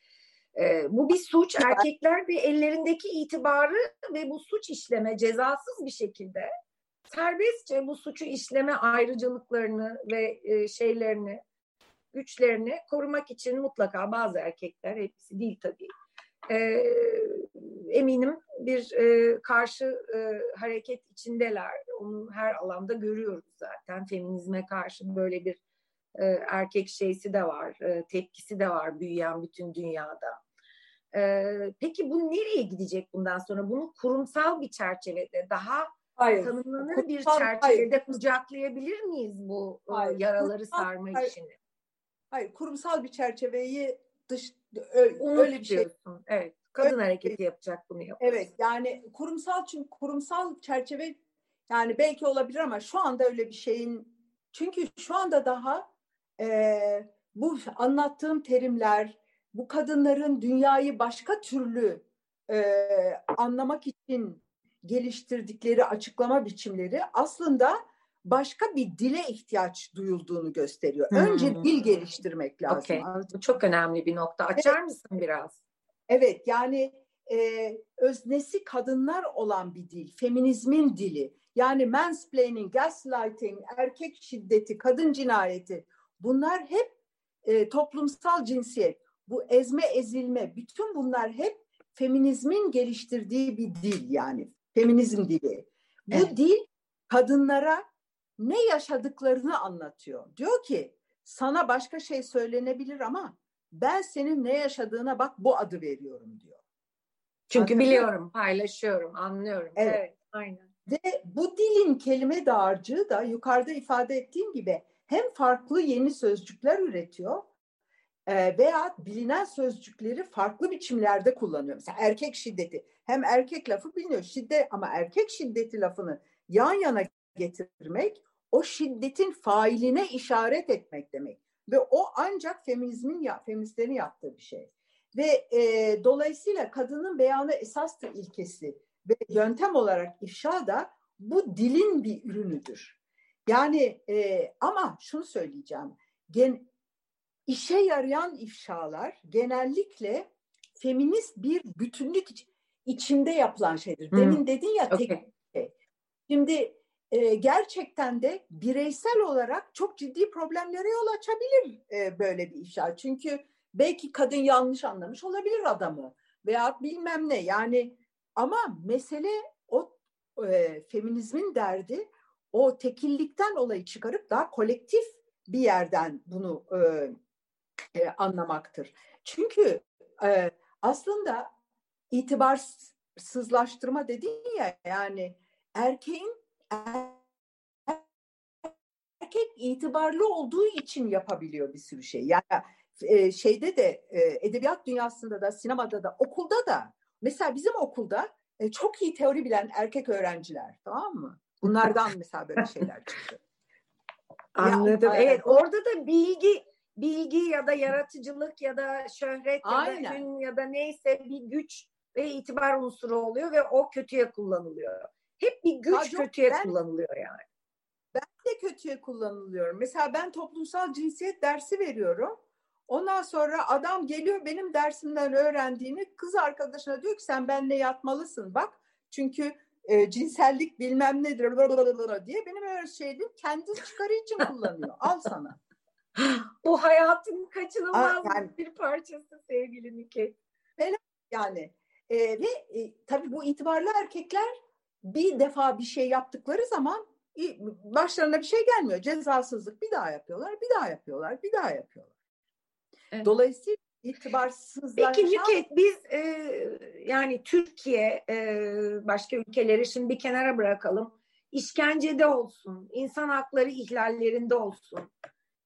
Ee, bu bir suç. Erkekler de ellerindeki itibarı ve bu suç işleme cezasız bir şekilde serbestçe bu suçu işleme ayrıcalıklarını ve e, şeylerini, güçlerini korumak için mutlaka bazı erkekler, hepsi değil tabii, e, eminim bir e, karşı e, hareket içindeler. Onu her alanda görüyoruz zaten. Feminizme karşı böyle bir e, erkek şeysi de var, e, tepkisi de var büyüyen bütün dünyada. E, peki bu nereye gidecek bundan sonra? Bunu kurumsal bir çerçevede daha hayır. tanımlanır kurumsal, bir çerçevede hayır. kucaklayabilir miyiz bu hayır. yaraları kurumsal, sarma hayır. işini? Hayır, kurumsal bir çerçeveyi dış öyle, öyle bir şey. Evet. Kadın evet. hareketi yapacak bunu yapacak. Evet yani kurumsal çünkü kurumsal çerçeve yani belki olabilir ama şu anda öyle bir şeyin çünkü şu anda daha e, bu anlattığım terimler bu kadınların dünyayı başka türlü e, anlamak için geliştirdikleri açıklama biçimleri aslında başka bir dile ihtiyaç duyulduğunu gösteriyor. Hmm. Önce dil geliştirmek lazım. Okay. Çok önemli bir nokta. Açar evet. mısın biraz? Evet yani e, öznesi kadınlar olan bir dil, feminizmin dili. Yani mansplaining, gaslighting, erkek şiddeti, kadın cinayeti bunlar hep e, toplumsal cinsiyet. Bu ezme, ezilme, bütün bunlar hep feminizmin geliştirdiği bir dil yani. Feminizm dili. Bu evet. dil kadınlara ne yaşadıklarını anlatıyor. Diyor ki sana başka şey söylenebilir ama ben senin ne yaşadığına bak bu adı veriyorum diyor. Çünkü Anladın biliyorum, mı? paylaşıyorum, anlıyorum. Evet. evet, aynen. Ve bu dilin kelime dağarcığı da yukarıda ifade ettiğim gibi hem farklı yeni sözcükler üretiyor e, veya bilinen sözcükleri farklı biçimlerde kullanıyor. Mesela erkek şiddeti. Hem erkek lafı biliniyor şiddet ama erkek şiddeti lafını yan yana getirmek o şiddetin failine işaret etmek demek. Ve o ancak feminizmin ya, feministlerin yaptığı bir şey. Ve e, dolayısıyla kadının beyanı esastır ilkesi ve yöntem olarak ifşa da bu dilin bir ürünüdür. Yani e, ama şunu söyleyeceğim. Gen, işe yarayan ifşalar genellikle feminist bir bütünlük içinde yapılan şeydir. Hmm. Demin dedin ya tek okay. şey. Şimdi e, gerçekten de bireysel olarak çok ciddi problemlere yol açabilir e, böyle bir ifşa. Çünkü belki kadın yanlış anlamış olabilir adamı veya bilmem ne yani ama mesele o e, feminizmin derdi o tekillikten olayı çıkarıp daha kolektif bir yerden bunu e, e, anlamaktır. Çünkü e, aslında itibarsızlaştırma dedin ya yani erkeğin erkek itibarlı olduğu için yapabiliyor bir sürü şey. Yani e, şeyde de e, edebiyat dünyasında da sinemada da okulda da mesela bizim okulda e, çok iyi teori bilen erkek öğrenciler tamam mı? Bunlardan mesela böyle şeyler çıktı. Anladım. Ya, evet orada da bilgi bilgi ya da yaratıcılık ya da şöhret Aynen. ya da ün ya da neyse bir güç ve itibar unsuru oluyor ve o kötüye kullanılıyor. Hep bir güç ha, kötüye ben, kullanılıyor yani. Ben de kötüye kullanılıyorum. Mesela ben toplumsal cinsiyet dersi veriyorum. Ondan sonra adam geliyor benim dersimden öğrendiğini kız arkadaşına diyor ki sen benimle yatmalısın bak. Çünkü e, cinsellik bilmem nedir diye benim öyle şeydim kendi çıkarı için kullanıyor. Al sana. <laughs> Bu hayatın kaçınılmaz yani, bir parçası sevgili Nüket. Yani e, ve e, tabii bu itibarlı erkekler bir defa bir şey yaptıkları zaman başlarına bir şey gelmiyor. Cezasızlık bir daha yapıyorlar, bir daha yapıyorlar, bir daha yapıyorlar. Evet. Dolayısıyla itibarsızlaşan... Peki Nüket biz e, yani Türkiye e, başka ülkeleri şimdi bir kenara bırakalım. İşkencede olsun, insan hakları ihlallerinde olsun.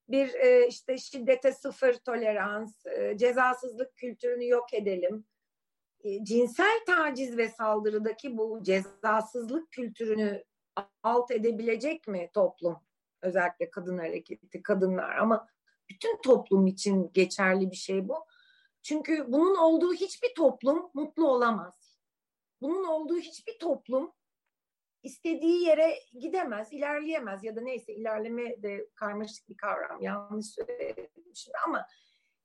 Bir e, işte şiddete sıfır tolerans, e, cezasızlık kültürünü yok edelim. E, cinsel taciz ve saldırıdaki bu cezasızlık kültürünü alt edebilecek mi toplum? Özellikle kadın hareketi, kadınlar ama bütün toplum için geçerli bir şey bu. Çünkü bunun olduğu hiçbir toplum mutlu olamaz. Bunun olduğu hiçbir toplum istediği yere gidemez, ilerleyemez ya da neyse ilerleme de karmaşık bir kavram. Yanlış söyledim ama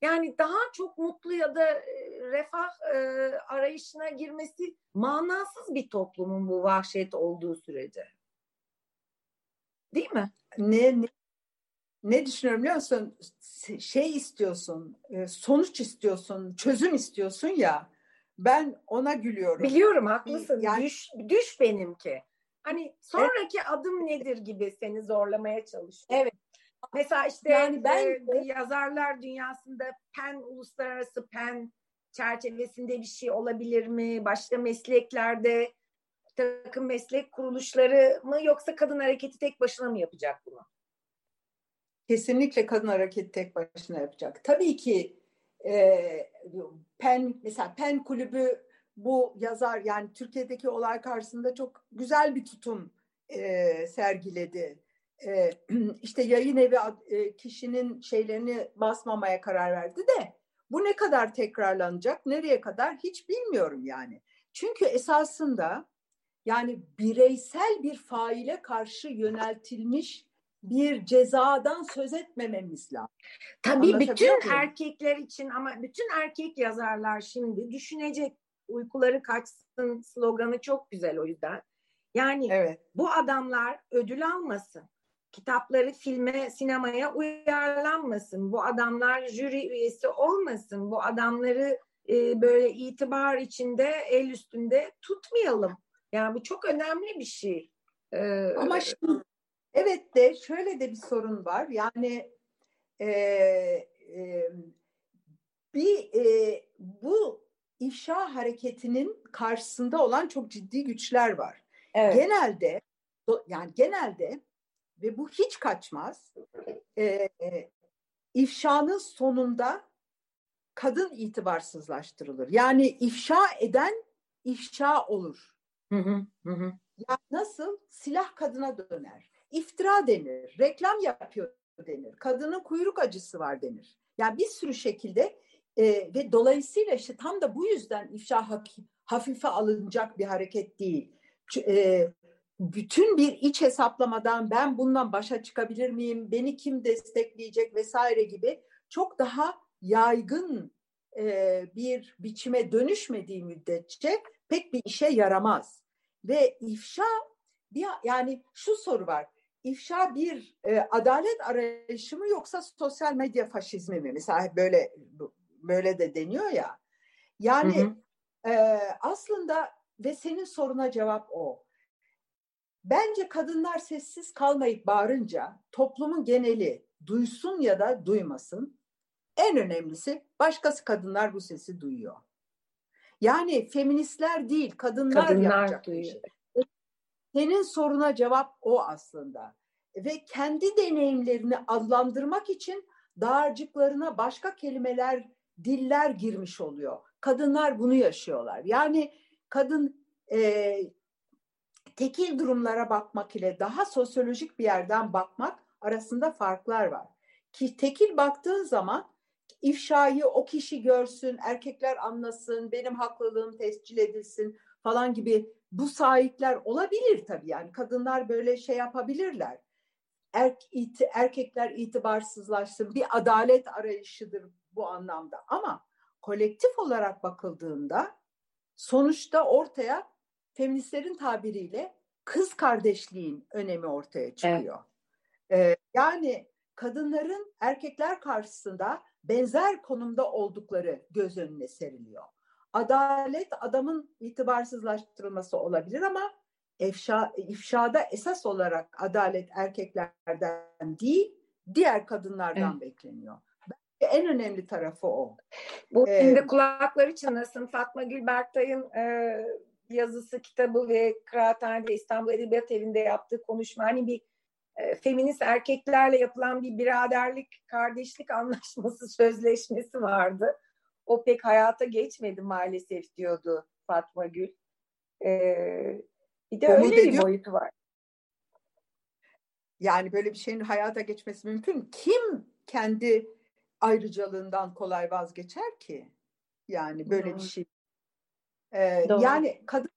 yani daha çok mutlu ya da e, refah e, arayışına girmesi manasız bir toplumun bu vahşet olduğu sürece. Değil mi? Ne, ne ne düşünüyorum biliyor musun? Şey istiyorsun, e, sonuç istiyorsun, çözüm istiyorsun ya. Ben ona gülüyorum. Biliyorum haklısın. Yani, düş, düş benimki. Hani sonraki evet. adım nedir gibi seni zorlamaya çalışıyor. Evet. Mesela işte yani ben e, yazarlar dünyasında pen uluslararası pen çerçevesinde bir şey olabilir mi? Başka mesleklerde takım meslek kuruluşları mı yoksa kadın hareketi tek başına mı yapacak bunu? kesinlikle kadın hareketi tek başına yapacak. Tabii ki e, PEN mesela PEN kulübü bu yazar yani Türkiye'deki olay karşısında çok güzel bir tutum e, sergiledi. E, <clears throat> işte yayın evi e, kişinin şeylerini basmamaya karar verdi de bu ne kadar tekrarlanacak, nereye kadar hiç bilmiyorum yani. Çünkü esasında yani bireysel bir faile karşı yöneltilmiş bir cezadan söz etmememiz lazım. Tabii bütün erkekler için ama bütün erkek yazarlar şimdi düşünecek uykuları kaçsın sloganı çok güzel o yüzden. Yani evet. bu adamlar ödül almasın. Kitapları filme, sinemaya uyarlanmasın. Bu adamlar jüri üyesi olmasın. Bu adamları e, böyle itibar içinde, el üstünde tutmayalım. Yani bu çok önemli bir şey. Ee, Ama şimdi Evet de şöyle de bir sorun var. Yani e, e, bir e, bu ifşa hareketinin karşısında olan çok ciddi güçler var. Evet. Genelde yani genelde ve bu hiç kaçmaz. E, ifşanın sonunda kadın itibarsızlaştırılır. Yani ifşa eden ifşa olur. Hı hı, hı. Yani nasıl silah kadına döner iftira denir, reklam yapıyor denir, kadının kuyruk acısı var denir. Yani bir sürü şekilde e, ve dolayısıyla işte tam da bu yüzden ifşa hafife alınacak bir hareket değil. E, bütün bir iç hesaplamadan ben bundan başa çıkabilir miyim, beni kim destekleyecek vesaire gibi çok daha yaygın e, bir biçime dönüşmediği müddetçe pek bir işe yaramaz. Ve ifşa bir yani şu soru var. İfşa bir e, adalet arayışı mı yoksa sosyal medya faşizmi mi? Mesela böyle böyle de deniyor ya. Yani hı hı. E, aslında ve senin soruna cevap o. Bence kadınlar sessiz kalmayıp bağırınca toplumun geneli duysun ya da duymasın. En önemlisi başkası kadınlar bu sesi duyuyor. Yani feministler değil kadınlar, kadınlar yapacak duyuyor. Şey. Senin soruna cevap o aslında. Ve kendi deneyimlerini adlandırmak için dağarcıklarına başka kelimeler, diller girmiş oluyor. Kadınlar bunu yaşıyorlar. Yani kadın e, tekil durumlara bakmak ile daha sosyolojik bir yerden bakmak arasında farklar var. Ki tekil baktığın zaman ifşayı o kişi görsün, erkekler anlasın, benim haklılığım tescil edilsin falan gibi bu sahipler olabilir tabii yani kadınlar böyle şey yapabilirler. Er, iti, erkekler itibarsızlaşsın bir adalet arayışıdır bu anlamda ama kolektif olarak bakıldığında sonuçta ortaya feministlerin tabiriyle kız kardeşliğin önemi ortaya çıkıyor. Evet. Ee, yani kadınların erkekler karşısında benzer konumda oldukları göz önüne seriliyor. Adalet adamın itibarsızlaştırılması olabilir ama ifşa, ifşada esas olarak adalet erkeklerden değil diğer kadınlardan evet. bekleniyor. Bence en önemli tarafı o. Bu ee, şimdi kulakları çınlasın Fatma Gül Berktay'ın e, yazısı, kitabı ve Kıraathane'de İstanbul Edebiyat Evi'nde yaptığı konuşma hani bir e, feminist erkeklerle yapılan bir biraderlik, kardeşlik <laughs> anlaşması, sözleşmesi vardı. O pek hayata geçmedi maalesef diyordu Fatma Gül. Ee, bir de Umut öyle ediyor. bir boyutu var. Yani böyle bir şeyin hayata geçmesi mümkün. Kim kendi ayrıcalığından kolay vazgeçer ki? Yani böyle Doğru. bir şey. Ee, yani kadın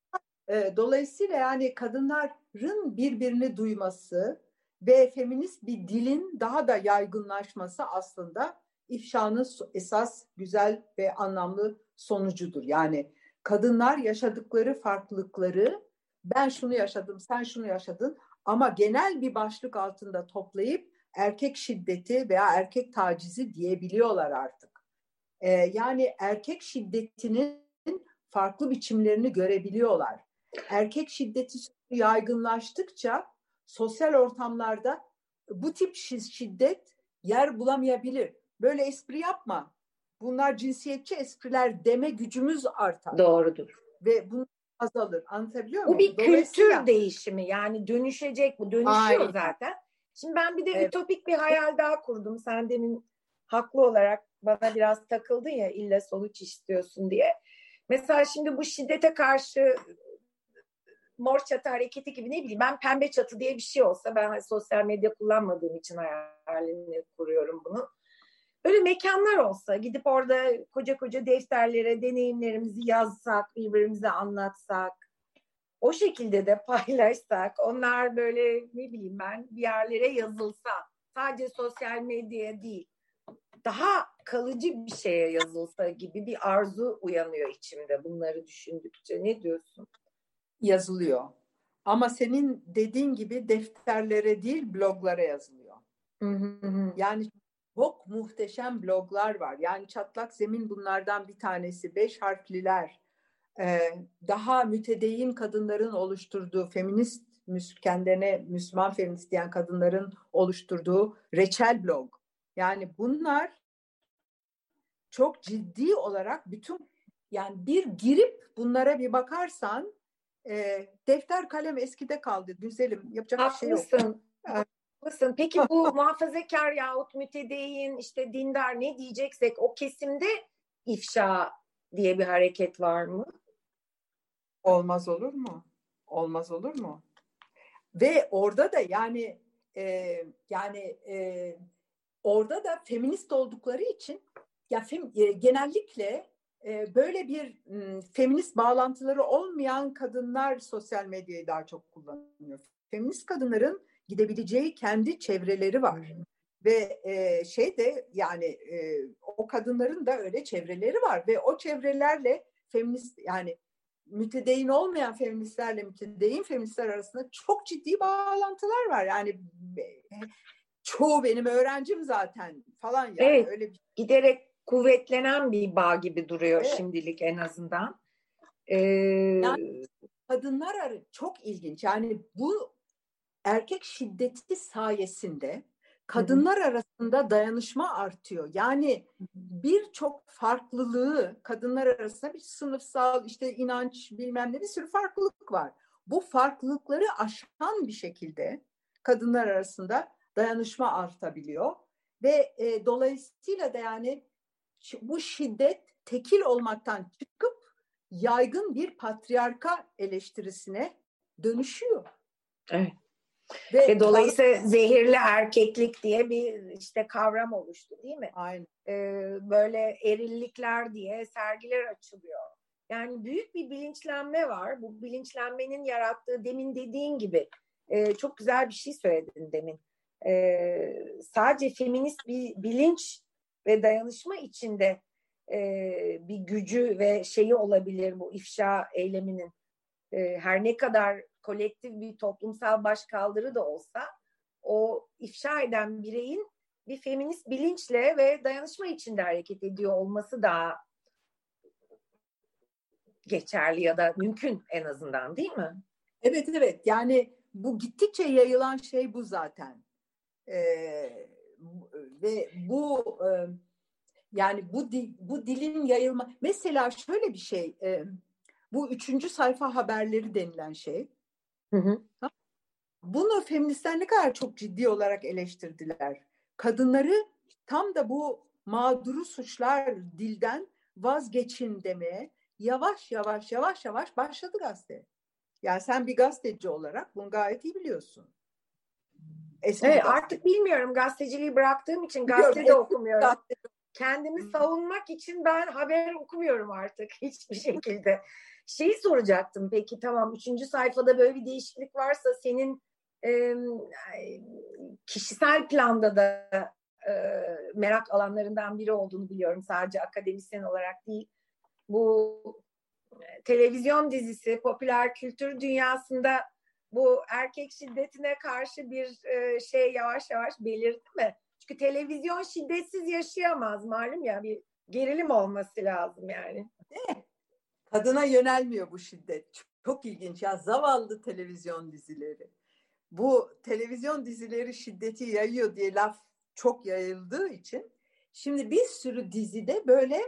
e, dolayısıyla yani kadınların birbirini duyması ve feminist bir dilin daha da yaygınlaşması aslında ifşanın esas güzel ve anlamlı sonucudur. Yani kadınlar yaşadıkları farklılıkları ben şunu yaşadım, sen şunu yaşadın ama genel bir başlık altında toplayıp erkek şiddeti veya erkek tacizi diyebiliyorlar artık. Ee, yani erkek şiddetinin farklı biçimlerini görebiliyorlar. Erkek şiddeti yaygınlaştıkça sosyal ortamlarda bu tip şiddet yer bulamayabilir. Böyle espri yapma. Bunlar cinsiyetçi espriler deme gücümüz artar. Doğrudur. Ve bunu azalır. Anlatabiliyor muyum? Bu bir kültür değişimi yani dönüşecek bu. Dönüşüyor Aynen. zaten. Şimdi ben bir de evet. ütopik bir hayal daha kurdum. Sen demin haklı olarak bana biraz takıldın ya illa sonuç istiyorsun diye. Mesela şimdi bu şiddete karşı mor çatı hareketi gibi ne bileyim ben pembe çatı diye bir şey olsa ben hani sosyal medya kullanmadığım için hayalini kuruyorum bunu. Böyle mekanlar olsa gidip orada koca koca defterlere deneyimlerimizi yazsak, birbirimize anlatsak, o şekilde de <laughs> paylaşsak, onlar böyle ne bileyim ben bir yerlere yazılsa, sadece sosyal medyaya değil, daha kalıcı bir şeye yazılsa gibi bir arzu uyanıyor içimde bunları düşündükçe. Ne diyorsun? yazılıyor. Ama senin dediğin gibi defterlere değil bloglara yazılıyor. Yani çok muhteşem bloglar var. Yani çatlak zemin bunlardan bir tanesi. Beş harfliler. Ee, daha mütedeyyin kadınların oluşturduğu feminist kendilerine Müslüman feminist diyen kadınların oluşturduğu reçel blog. Yani bunlar çok ciddi olarak bütün yani bir girip bunlara bir bakarsan e, defter kalem eskide kaldı güzelim. Yapacak Haklısın. bir şey yok. Haklısın. Peki bu <laughs> muhafazakar yahut mütedeyyin işte dindar ne diyeceksek o kesimde ifşa diye bir hareket var mı? Olmaz olur mu? Olmaz olur mu? Ve orada da yani e, yani e, orada da feminist oldukları için ya fem, e, genellikle e, böyle bir m, feminist bağlantıları olmayan kadınlar sosyal medyayı daha çok kullanıyor. Feminist kadınların gidebileceği kendi çevreleri var. Ve e, şey de yani e, o kadınların da öyle çevreleri var ve o çevrelerle feminist yani mütedeyin olmayan feministlerle mütedeyin feministler arasında çok ciddi bağlantılar var. Yani çoğu benim öğrencim zaten falan yani evet, öyle bir... giderek kuvvetlenen bir bağ gibi duruyor evet. şimdilik en azından. Ee... Yani kadınlar arı çok ilginç. Yani bu erkek şiddeti sayesinde kadınlar hı arasında dayanışma artıyor. Yani birçok farklılığı kadınlar arasında bir sınıfsal işte inanç bilmem ne bir sürü farklılık var. Bu farklılıkları aşan bir şekilde kadınlar arasında dayanışma artabiliyor ve e, dolayısıyla da yani bu şiddet tekil olmaktan çıkıp yaygın bir patriarka eleştirisine dönüşüyor. Evet. Ve, Ve dolayısıyla zehirli erkeklik diye bir işte kavram oluştu değil mi? Aynen. Ee, böyle erillikler diye sergiler açılıyor. Yani büyük bir bilinçlenme var. Bu bilinçlenmenin yarattığı demin dediğin gibi e, çok güzel bir şey söyledin demin. E, sadece feminist bir bilinç ve dayanışma içinde e, bir gücü ve şeyi olabilir bu ifşa eyleminin. E, her ne kadar kolektif bir toplumsal başkaldırı da olsa o ifşa eden bireyin bir feminist bilinçle ve dayanışma içinde hareket ediyor olması daha geçerli ya da mümkün en azından değil mi? Evet evet yani bu gittikçe yayılan şey bu zaten. Ee, ve bu e, yani bu dil, bu dilin yayılma mesela şöyle bir şey e, bu üçüncü sayfa haberleri denilen şey Hı hı. Bunu feministler ne kadar çok ciddi olarak eleştirdiler. Kadınları tam da bu mağduru suçlar dilden vazgeçin demeye yavaş yavaş yavaş yavaş başladı gazete. Yani sen bir gazeteci olarak bunu gayet iyi biliyorsun. Eski evet, artık bilmiyorum gazeteciliği bıraktığım için gazete de okumuyorum. Gazete. Kendimi savunmak için ben haber okumuyorum artık <laughs> hiçbir şekilde. Şeyi soracaktım peki tamam üçüncü sayfada böyle bir değişiklik varsa senin e, kişisel planda da e, merak alanlarından biri olduğunu biliyorum. Sadece akademisyen olarak değil. Bu televizyon dizisi popüler kültür dünyasında bu erkek şiddetine karşı bir e, şey yavaş yavaş belirdi mi? Çünkü televizyon şiddetsiz yaşayamaz malum ya bir gerilim olması lazım yani. Kadına yönelmiyor bu şiddet. Çok ilginç ya zavallı televizyon dizileri. Bu televizyon dizileri şiddeti yayıyor diye laf çok yayıldığı için şimdi bir sürü dizide böyle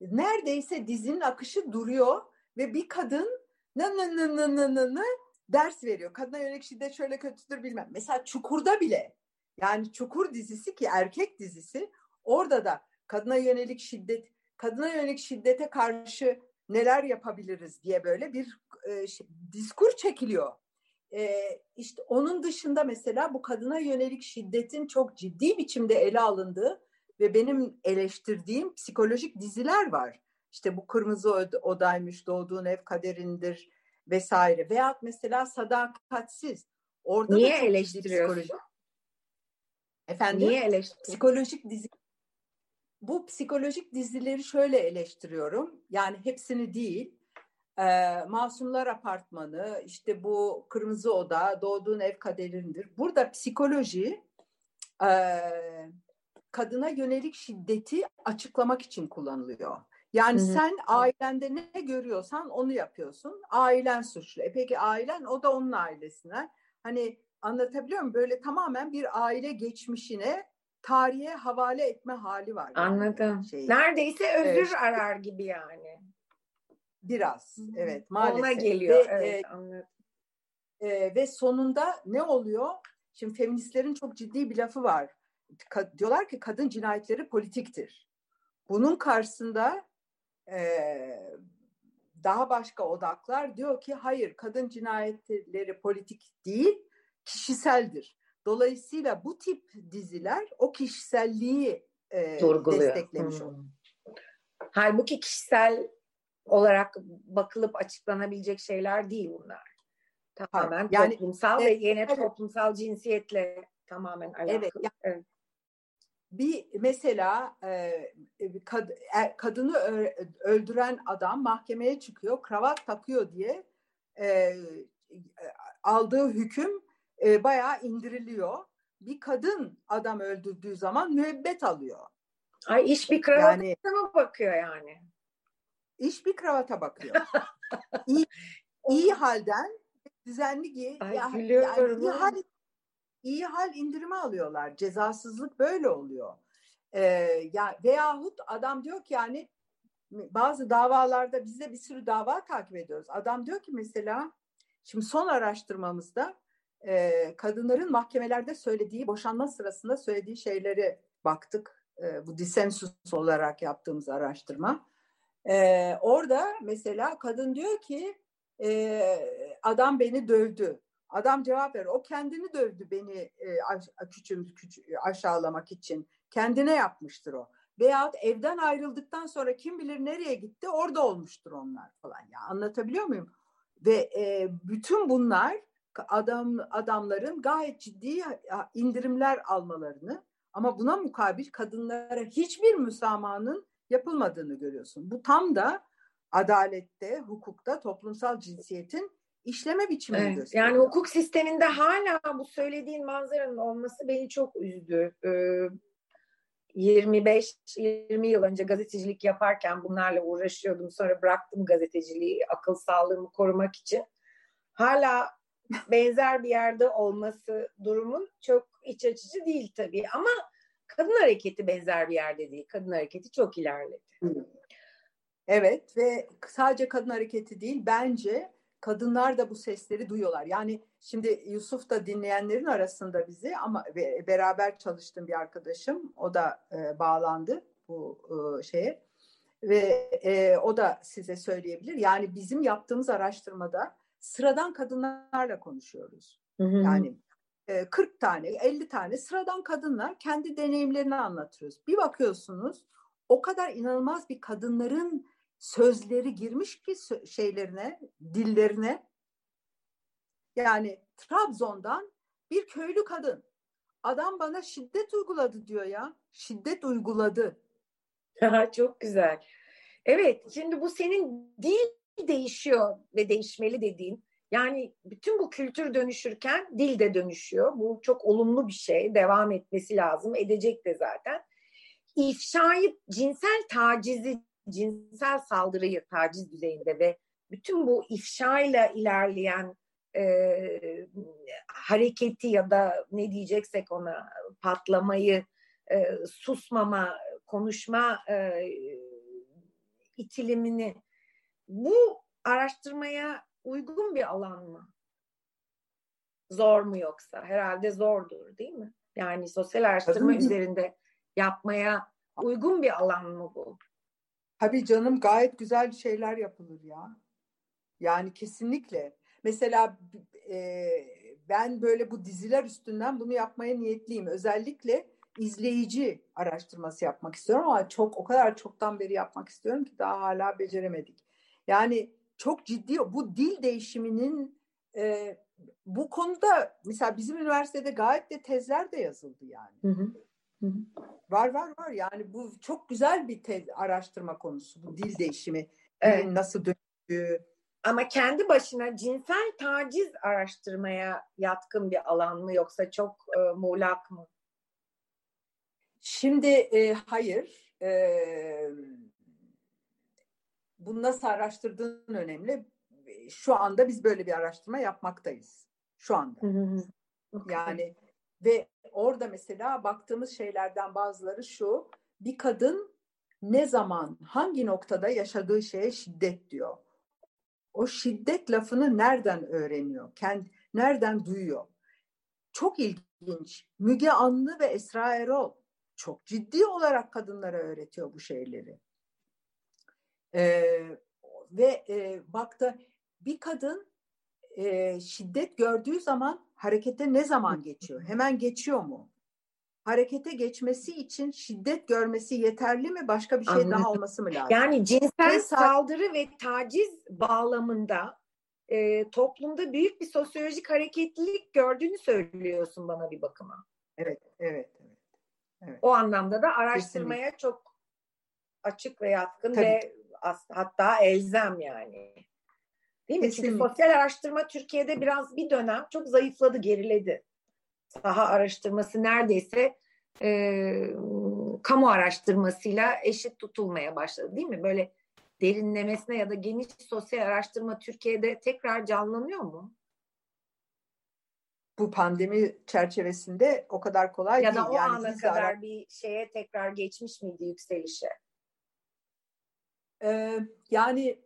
neredeyse dizinin akışı duruyor ve bir kadın nı nı nı nı nı nı nı ders veriyor. Kadına yönelik şiddet şöyle kötüdür bilmem. Mesela Çukur'da bile yani Çukur dizisi ki erkek dizisi orada da kadına yönelik şiddet kadına yönelik şiddete karşı neler yapabiliriz diye böyle bir e, şey, diskur çekiliyor. E, işte onun dışında mesela bu kadına yönelik şiddetin çok ciddi biçimde ele alındığı ve benim eleştirdiğim psikolojik diziler var. İşte bu Kırmızı Odaymış, Doğduğun Ev Kaderindir vesaire. Veyahut mesela Sadakatsiz. Orada Niye eleştiriyorsun? Efendim? Niye eleştiriyorsun? Psikolojik dizi bu psikolojik dizileri şöyle eleştiriyorum. Yani hepsini değil. E, Masumlar Apartmanı, işte bu Kırmızı Oda, Doğduğun Ev Kaderindir. Burada psikoloji e, kadına yönelik şiddeti açıklamak için kullanılıyor. Yani Hı-hı. sen ailende ne görüyorsan onu yapıyorsun. Ailen suçlu. E peki ailen o da onun ailesine. Hani anlatabiliyor muyum? Böyle tamamen bir aile geçmişine tarihe havale etme hali var. Yani Anladım. Neredeyse özür ee, arar gibi yani. Biraz Hı-hı. evet maalesef. Ona geliyor ve, evet e, anladım. E, ve sonunda ne oluyor? Şimdi feministlerin çok ciddi bir lafı var. Ka- diyorlar ki kadın cinayetleri politiktir. Bunun karşısında daha başka odaklar diyor ki hayır kadın cinayetleri politik değil kişiseldir. Dolayısıyla bu tip diziler o kişiselliği e, desteklemiş hmm. oluyor. Halbuki kişisel olarak bakılıp açıklanabilecek şeyler değil bunlar. Tamamen yani, toplumsal evet, ve yine evet. toplumsal cinsiyetle tamamen alakalı. Evet, yani, evet. Bir mesela e, kad, kadını öldüren adam mahkemeye çıkıyor, kravat takıyor diye e, aldığı hüküm e, bayağı indiriliyor. Bir kadın adam öldürdüğü zaman müebbet alıyor. Ay iş bir kravata yani, mı bakıyor yani? İş bir kravata bakıyor. <laughs> İyi iyi halden düzenli giy. Ay, ya, Yani iyi hal, iyi hal indirimi alıyorlar. Cezasızlık böyle oluyor. Ee, ya veyahut adam diyor ki yani bazı davalarda biz de bir sürü dava takip ediyoruz. Adam diyor ki mesela şimdi son araştırmamızda e, kadınların mahkemelerde söylediği boşanma sırasında söylediği şeyleri baktık. E, bu disensus olarak yaptığımız araştırma. E, orada mesela kadın diyor ki e, adam beni dövdü. Adam cevap veriyor. O kendini dövdü beni e, küçüm, küç, aşağılamak için. Kendine yapmıştır o. Veyahut evden ayrıldıktan sonra kim bilir nereye gitti orada olmuştur onlar falan. Ya anlatabiliyor muyum? Ve e, bütün bunlar adam adamların gayet ciddi indirimler almalarını ama buna mukabil kadınlara hiçbir müsamahanın yapılmadığını görüyorsun. Bu tam da adalette, hukukta toplumsal cinsiyetin işleme biçimini evet, gösteriyor. Yani hukuk sisteminde hala bu söylediğin manzaranın olması beni çok üzdü. Ee, 25-20 yıl önce gazetecilik yaparken bunlarla uğraşıyordum. Sonra bıraktım gazeteciliği akıl sağlığımı korumak için. Hala benzer bir yerde olması durumun çok iç açıcı değil tabii ama kadın hareketi benzer bir yerde değil. Kadın hareketi çok ilerledi. Evet ve sadece kadın hareketi değil bence kadınlar da bu sesleri duyuyorlar. Yani şimdi Yusuf da dinleyenlerin arasında bizi ama beraber çalıştığım bir arkadaşım o da e, bağlandı bu e, şeye ve e, o da size söyleyebilir. Yani bizim yaptığımız araştırmada sıradan kadınlarla konuşuyoruz. Hı hı. Yani e, 40 tane, 50 tane sıradan kadınlar kendi deneyimlerini anlatıyoruz. Bir bakıyorsunuz o kadar inanılmaz bir kadınların sözleri girmiş ki şeylerine, dillerine. Yani Trabzon'dan bir köylü kadın. Adam bana şiddet uyguladı diyor ya. Şiddet uyguladı. <laughs> Çok güzel. Evet, şimdi bu senin dil değişiyor ve değişmeli dediğin. Yani bütün bu kültür dönüşürken dil de dönüşüyor. Bu çok olumlu bir şey. Devam etmesi lazım. Edecek de zaten. İfşayı, cinsel tacizi cinsel saldırıyı taciz düzeyinde ve bütün bu ifşayla ilerleyen e, hareketi ya da ne diyeceksek ona patlamayı, e, susmama, konuşma e, itilimini bu araştırmaya uygun bir alan mı? Zor mu yoksa? Herhalde zordur değil mi? Yani sosyal araştırma üzerinde yapmaya uygun bir alan mı bu? Tabii canım gayet güzel şeyler yapılır ya. Yani kesinlikle. Mesela e, ben böyle bu diziler üstünden bunu yapmaya niyetliyim. Özellikle izleyici araştırması yapmak istiyorum ama çok o kadar çoktan beri yapmak istiyorum ki daha hala beceremedik. Yani çok ciddi bu dil değişiminin e, bu konuda mesela bizim üniversitede gayet de tezler de yazıldı yani. Hı hı. Var var var yani bu çok güzel bir tez, araştırma konusu bu dil değişimi. Evet. nasıl döndüğü. Ama kendi başına cinsel taciz araştırmaya yatkın bir alan mı yoksa çok e, muğlak mı? Şimdi e, hayır. E, bunu nasıl araştırdığın önemli. Şu anda biz böyle bir araştırma yapmaktayız. Şu anda. Hı hı. Yani ve orada mesela baktığımız şeylerden bazıları şu. Bir kadın ne zaman, hangi noktada yaşadığı şeye şiddet diyor. O şiddet lafını nereden öğreniyor? Kendi, nereden duyuyor? Çok ilginç. Müge Anlı ve Esra Erol çok ciddi olarak kadınlara öğretiyor bu şeyleri. Ee, ve e, baktı bir kadın e, şiddet gördüğü zaman harekete ne zaman geçiyor? <laughs> Hemen geçiyor mu? Harekete geçmesi için şiddet görmesi yeterli mi? Başka bir şey Anladım. daha olması mı lazım? Yani cinsel saldırı ve taciz bağlamında e, toplumda büyük bir sosyolojik hareketlilik gördüğünü söylüyorsun bana bir bakıma. Evet, evet, evet. Evet. O anlamda da araştırmaya Kesinlikle. çok açık ve yatkın Tabii. ve hatta elzem yani. Değil mi? Kesinlikle. Çünkü sosyal araştırma Türkiye'de biraz bir dönem çok zayıfladı, geriledi. Saha araştırması neredeyse e, kamu araştırmasıyla eşit tutulmaya başladı değil mi? Böyle derinlemesine ya da geniş sosyal araştırma Türkiye'de tekrar canlanıyor mu? Bu pandemi çerçevesinde o kadar kolay ya değil. Ya da o yani ana kadar ara... bir şeye tekrar geçmiş miydi yükselişe? Ee, yani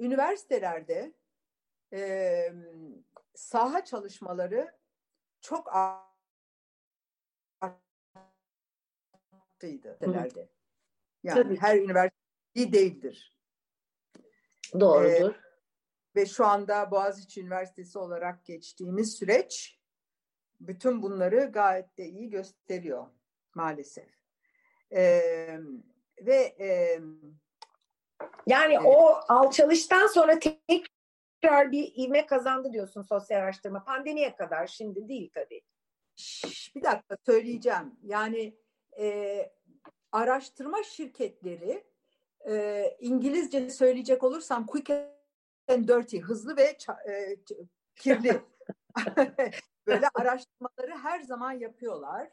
üniversitelerde e, saha çalışmaları çok arttıydı. Hı. Yani Tabii. her üniversite değildir. Doğrudur. Ee, ve şu anda Boğaziçi Üniversitesi olarak geçtiğimiz süreç bütün bunları gayet de iyi gösteriyor maalesef. Ee, ve e, yani evet. o alçalıştan sonra tekrar bir ivme kazandı diyorsun sosyal araştırma. Pandemiye kadar şimdi değil tabii. Bir dakika söyleyeceğim. Yani e, araştırma şirketleri e, İngilizce söyleyecek olursam quick and dirty, hızlı ve e, kirli. <laughs> Böyle araştırmaları her zaman yapıyorlar.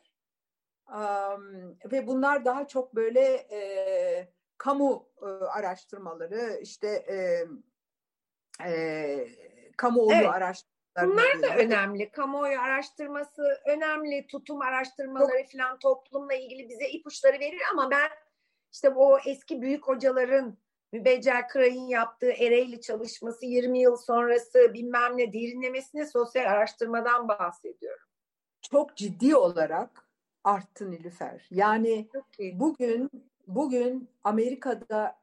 Um, ve bunlar daha çok böyle e, kamu e, araştırmaları, işte e, e, kamuoyu evet. araştırmaları Bunlar da önemli. Kamuoyu araştırması önemli. Tutum araştırmaları Çok... falan toplumla ilgili bize ipuçları verir ama ben işte o eski büyük hocaların Mübeccel Kıray'ın yaptığı Ereğli çalışması 20 yıl sonrası bilmem ne derinlemesine sosyal araştırmadan bahsediyorum. Çok ciddi olarak arttı Nilüfer. Yani bugün bugün Amerika'da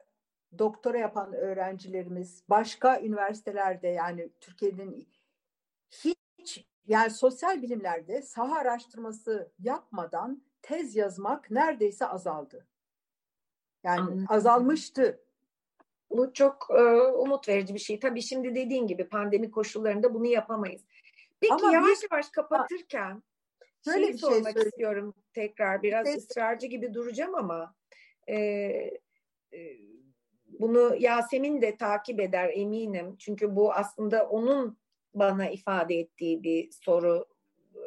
doktora yapan öğrencilerimiz başka üniversitelerde yani Türkiye'nin hiç yani sosyal bilimlerde saha araştırması yapmadan tez yazmak neredeyse azaldı. Yani Anladım. azalmıştı. Bu çok e, umut verici bir şey. Tabii şimdi dediğin gibi pandemi koşullarında bunu yapamayız. Peki Ama yavaş biz, yavaş kapatırken şöyle bir şey sormak şey istiyorum tekrar. Biraz evet. ısrarcı gibi duracağım ama e, e, bunu Yasemin de takip eder eminim. Çünkü bu aslında onun bana ifade ettiği bir soru e,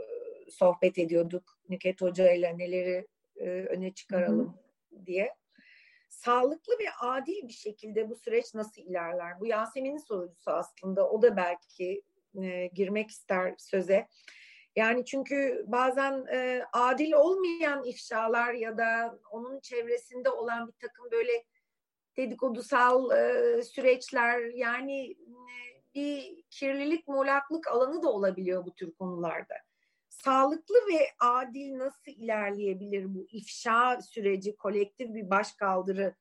sohbet ediyorduk Nüket Hoca ile neleri e, öne çıkaralım Hı-hı. diye. Sağlıklı ve adil bir şekilde bu süreç nasıl ilerler? Bu Yasemin'in sorusu aslında. O da belki e, girmek ister söze. Yani çünkü bazen e, adil olmayan ifşalar ya da onun çevresinde olan bir takım böyle dedikodusal e, süreçler yani e, bir kirlilik, muğlaklık alanı da olabiliyor bu tür konularda. Sağlıklı ve adil nasıl ilerleyebilir bu ifşa süreci, kolektif bir başkaldırı,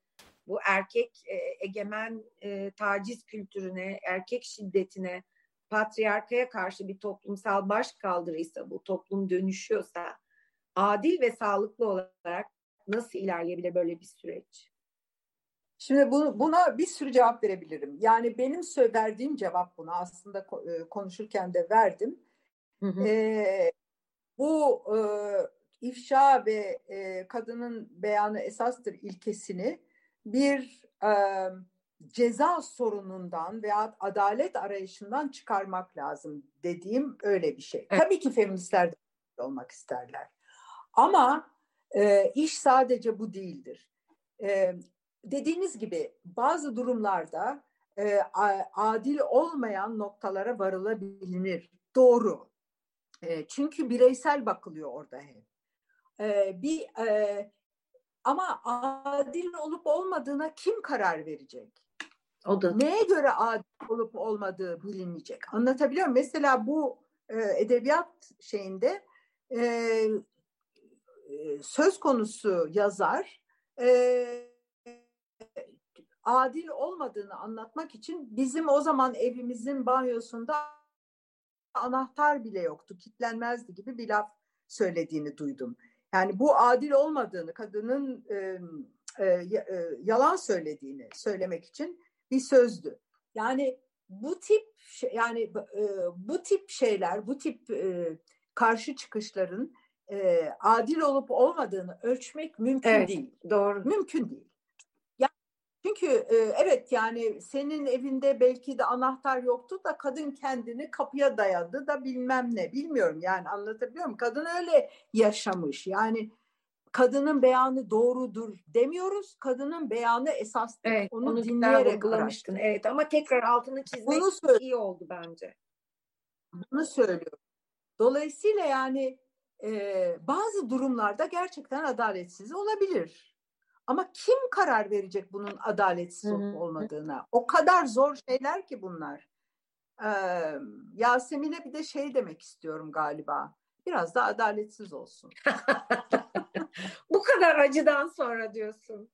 bu erkek e, egemen e, taciz kültürüne, erkek şiddetine, patriarkaya karşı bir toplumsal başkaldırıysa, bu toplum dönüşüyorsa, adil ve sağlıklı olarak nasıl ilerleyebilir böyle bir süreç? Şimdi bu, buna bir sürü cevap verebilirim. Yani benim verdiğim cevap buna aslında e, konuşurken de verdim. Hı hı. E, bu e, ifşa ve e, kadının beyanı esastır ilkesini bir e, ceza sorunundan veya adalet arayışından çıkarmak lazım dediğim öyle bir şey. Evet. Tabii ki feministler de olmak isterler. Ama e, iş sadece bu değildir. E, dediğiniz gibi bazı durumlarda e, adil olmayan noktalara varılabilir. Doğru. E, çünkü bireysel bakılıyor orada hep. E, bir e, ama adil olup olmadığına kim karar verecek? O da. Neye göre adil olup olmadığı bilinmeyecek. Anlatabiliyor muyum? Mesela bu e, edebiyat şeyinde e, e, söz konusu yazar e, adil olmadığını anlatmak için bizim o zaman evimizin banyosunda anahtar bile yoktu, kilitlenmezdi gibi bir laf söylediğini duydum. Yani bu adil olmadığını, kadının e, e, yalan söylediğini söylemek için bir sözdü. Yani bu tip yani e, bu tip şeyler, bu tip e, karşı çıkışların e, adil olup olmadığını ölçmek mümkün evet, değil. Doğru. Mümkün değil. Çünkü e, evet yani senin evinde belki de anahtar yoktu da kadın kendini kapıya dayadı da bilmem ne bilmiyorum yani anlatabiliyor muyum? Kadın öyle yaşamış yani kadının beyanı doğrudur demiyoruz. Kadının beyanı esastır. Evet, onu, onu dinleyerek vurgulamıştın. Evet ama tekrar altını çizmek bunu iyi oldu bence. Bunu söylüyorum. Dolayısıyla yani e, bazı durumlarda gerçekten adaletsiz olabilir. Ama kim karar verecek bunun adaletsiz olup olmadığına? O kadar zor şeyler ki bunlar. Ee, Yasemin'e bir de şey demek istiyorum galiba. Biraz da adaletsiz olsun. <laughs> <laughs> Bu kadar acıdan sonra diyorsun.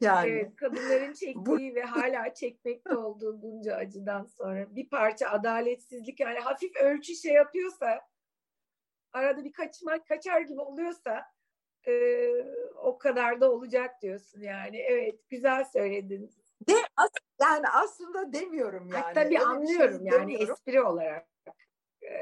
Yani. Evet, kadınların çektiği ve hala çekmekte olduğu bunca acıdan sonra bir parça adaletsizlik yani hafif ölçü şey yapıyorsa arada bir kaçmak kaçar gibi oluyorsa e, o kadar da olacak diyorsun yani. Evet güzel söyledin. De, as, yani aslında demiyorum yani. Tabii Öyle anlıyorum şey yani demiyorum. espri olarak. E,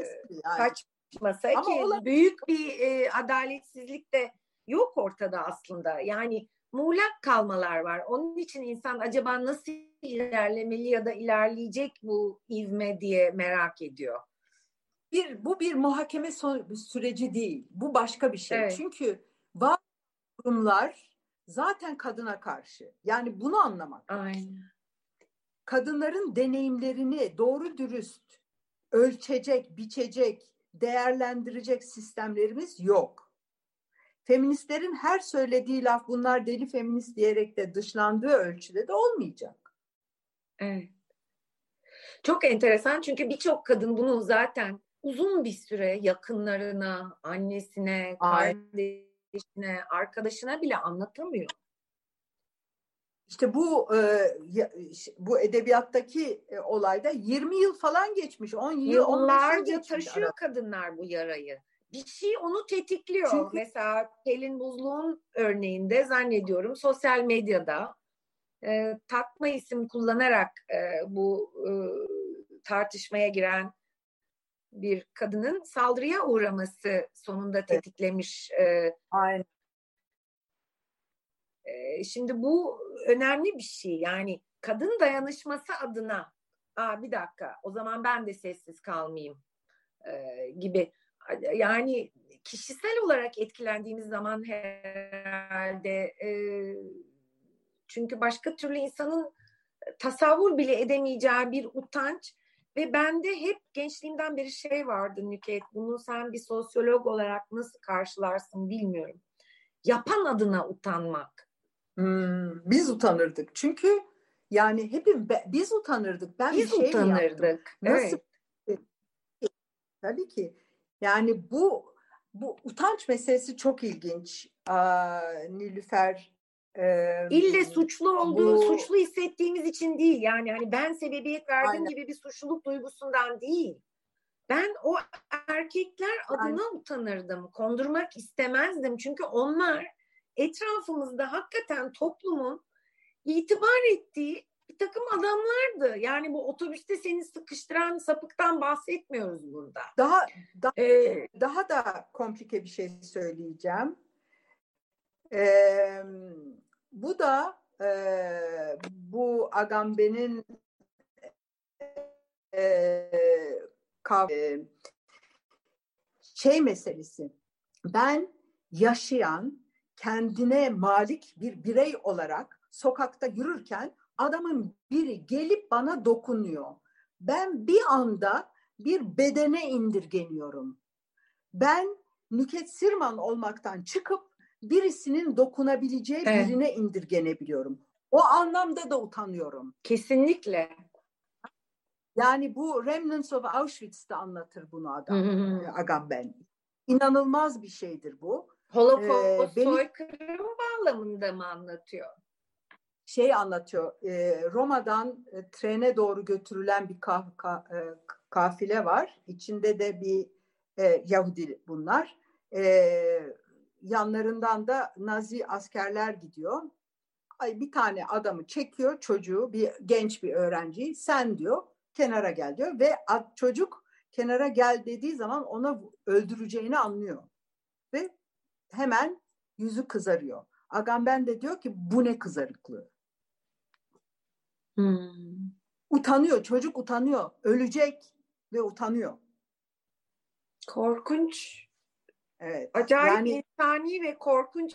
espri yani. Kaçmasa Ama ki olabilir. büyük bir e, adaletsizlik de yok ortada aslında. Yani muğlak kalmalar var. Onun için insan acaba nasıl ilerlemeli ya da ilerleyecek bu ivme diye merak ediyor. Bir bu bir muhakeme süreci değil. Bu başka bir şey. Evet. Çünkü bazı durumlar zaten kadına karşı. Yani bunu anlamak. Aynen. Kadınların deneyimlerini doğru dürüst ölçecek, biçecek, değerlendirecek sistemlerimiz yok feministlerin her söylediği laf bunlar deli feminist diyerek de dışlandığı ölçüde de olmayacak. Evet. Çok enteresan çünkü birçok kadın bunu zaten uzun bir süre yakınlarına, annesine, kardeşine, arkadaşına bile anlatamıyor. İşte bu e, bu edebiyattaki e, olayda 20 yıl falan geçmiş. 10 yıl, Yıllarca taşıyor kadınlar bu yarayı bir şey onu tetikliyor. Çünkü... Mesela Pelin Buzluğ'un örneğinde zannediyorum sosyal medyada e, takma isim kullanarak e, bu e, tartışmaya giren bir kadının saldırıya uğraması sonunda tetiklemiş. E, Aynen. E, şimdi bu önemli bir şey. Yani kadın dayanışması adına Aa, bir dakika o zaman ben de sessiz kalmayayım e, gibi yani kişisel olarak etkilendiğimiz zaman herhalde e, çünkü başka türlü insanın tasavvur bile edemeyeceği bir utanç ve bende hep gençliğimden beri şey vardı Nüket bunu sen bir sosyolog olarak nasıl karşılarsın bilmiyorum. Yapan adına utanmak. Hmm, biz utanırdık çünkü yani hepim biz utanırdık. Ben biz bir şey utanırdık. Nasıl? Evet. Tabii ki yani bu bu utanç meselesi çok ilginç. Aa, Nilüfer e, İlle suçlu olduğu, bu, suçlu hissettiğimiz için değil. Yani hani ben sebebiyet verdim aynen. gibi bir suçluluk duygusundan değil. Ben o erkekler adına aynen. utanırdım. Kondurmak istemezdim. Çünkü onlar etrafımızda hakikaten toplumun itibar ettiği bir takım adamlardı. Yani bu otobüste seni sıkıştıran sapıktan bahsetmiyoruz burada. Daha daha, ee, daha da komplike bir şey söyleyeceğim. Ee, bu da e, bu Agamben'in e, e, şey meselesi. Ben yaşayan, kendine malik bir birey olarak sokakta yürürken adamın biri gelip bana dokunuyor. Ben bir anda bir bedene indirgeniyorum. Ben Nüket Sirman olmaktan çıkıp birisinin dokunabileceği evet. birine indirgenebiliyorum. O anlamda da utanıyorum. Kesinlikle. Yani bu Remnants of Auschwitz'te anlatır bunu adam. Hı e, Agamben. İnanılmaz bir şeydir bu. Holocaust ee, soykırım bağlamında mı anlatıyor? şey anlatıyor. E, Roma'dan e, trene doğru götürülen bir kaf, ka, e, kafile var. İçinde de bir e, Yahudi bunlar. E, yanlarından da Nazi askerler gidiyor. Ay bir tane adamı çekiyor çocuğu bir genç bir öğrenci sen diyor kenara gel diyor ve çocuk kenara gel dediği zaman ona öldüreceğini anlıyor. Ve hemen yüzü kızarıyor. Agamben de diyor ki bu ne kızarıklığı. Hmm. Utanıyor, çocuk utanıyor. Ölecek ve utanıyor. Korkunç. Evet. Acayip yani, insani ve korkunç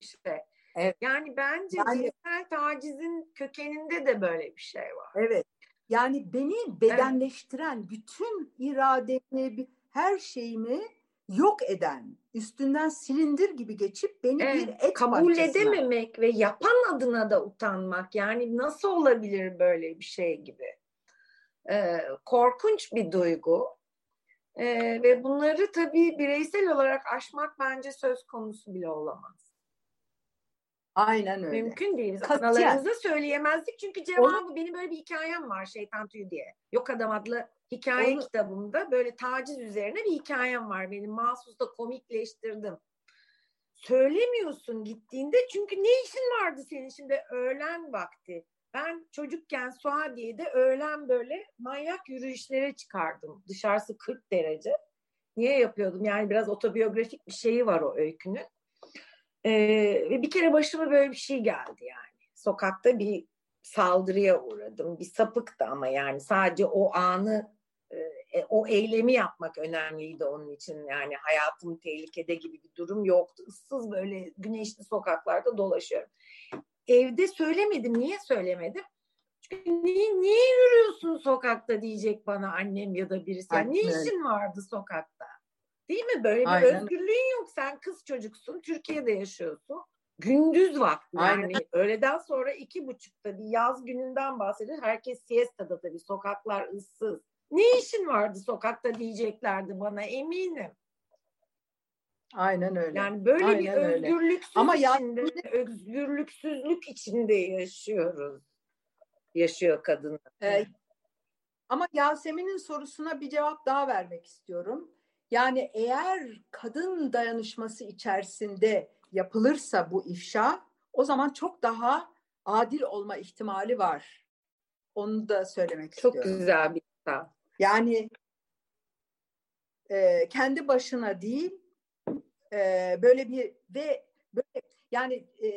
işte. Evet. Yani bence yani, cinsel tacizin kökeninde de böyle bir şey var. Evet. Yani beni bedenleştiren evet. bütün irademi, her şeyimi yok eden, üstünden silindir gibi geçip beni evet, bir et kabul parçasına. edememek ve yapan adına da utanmak. Yani nasıl olabilir böyle bir şey gibi? Ee, korkunç bir duygu. Ee, ve bunları tabii bireysel olarak aşmak bence söz konusu bile olamaz. Aynen öyle. Mümkün değil. Analarınıza söyleyemezdik çünkü cevabı Onu... benim böyle bir hikayem var Şeytan Tüyü diye. Yok Adam adlı hikaye Onu... kitabımda böyle taciz üzerine bir hikayem var benim. Mahsus da komikleştirdim. Söylemiyorsun gittiğinde çünkü ne işin vardı senin şimdi öğlen vakti. Ben çocukken Suadiye'de öğlen böyle manyak yürüyüşlere çıkardım. Dışarısı 40 derece. Niye yapıyordum? Yani biraz otobiyografik bir şeyi var o öykünün. Ee, bir kere başıma böyle bir şey geldi yani. Sokakta bir saldırıya uğradım. Bir sapıktı ama yani sadece o anı e, o eylemi yapmak önemliydi onun için. Yani hayatım tehlikede gibi bir durum yoktu. Issız böyle güneşli sokaklarda dolaşıyorum evde söylemedim. Niye söylemedim? Çünkü niye, niye yürüyorsun sokakta diyecek bana annem ya da birisi. Yani ne işin vardı sokakta? Değil mi? Böyle bir Aynen. özgürlüğün yok. Sen kız çocuksun. Türkiye'de yaşıyorsun. Gündüz vakti yani Aynen. öğleden sonra iki buçukta bir yaz gününden bahsediyor. Herkes siesta'da tabii sokaklar ıssız. Ne işin vardı sokakta diyeceklerdi bana eminim. Aynen öyle. Yani böyle Aynen bir özgürlüksüz Ama içinde, ya... özgürlüksüzlük içinde yaşıyoruz. Yaşıyor kadın. Ee, ama Yasemin'in sorusuna bir cevap daha vermek istiyorum. Yani eğer kadın dayanışması içerisinde yapılırsa bu ifşa o zaman çok daha adil olma ihtimali var. Onu da söylemek çok istiyorum. Çok güzel bir ifşa. Yani e, kendi başına değil e, böyle bir ve böyle yani e,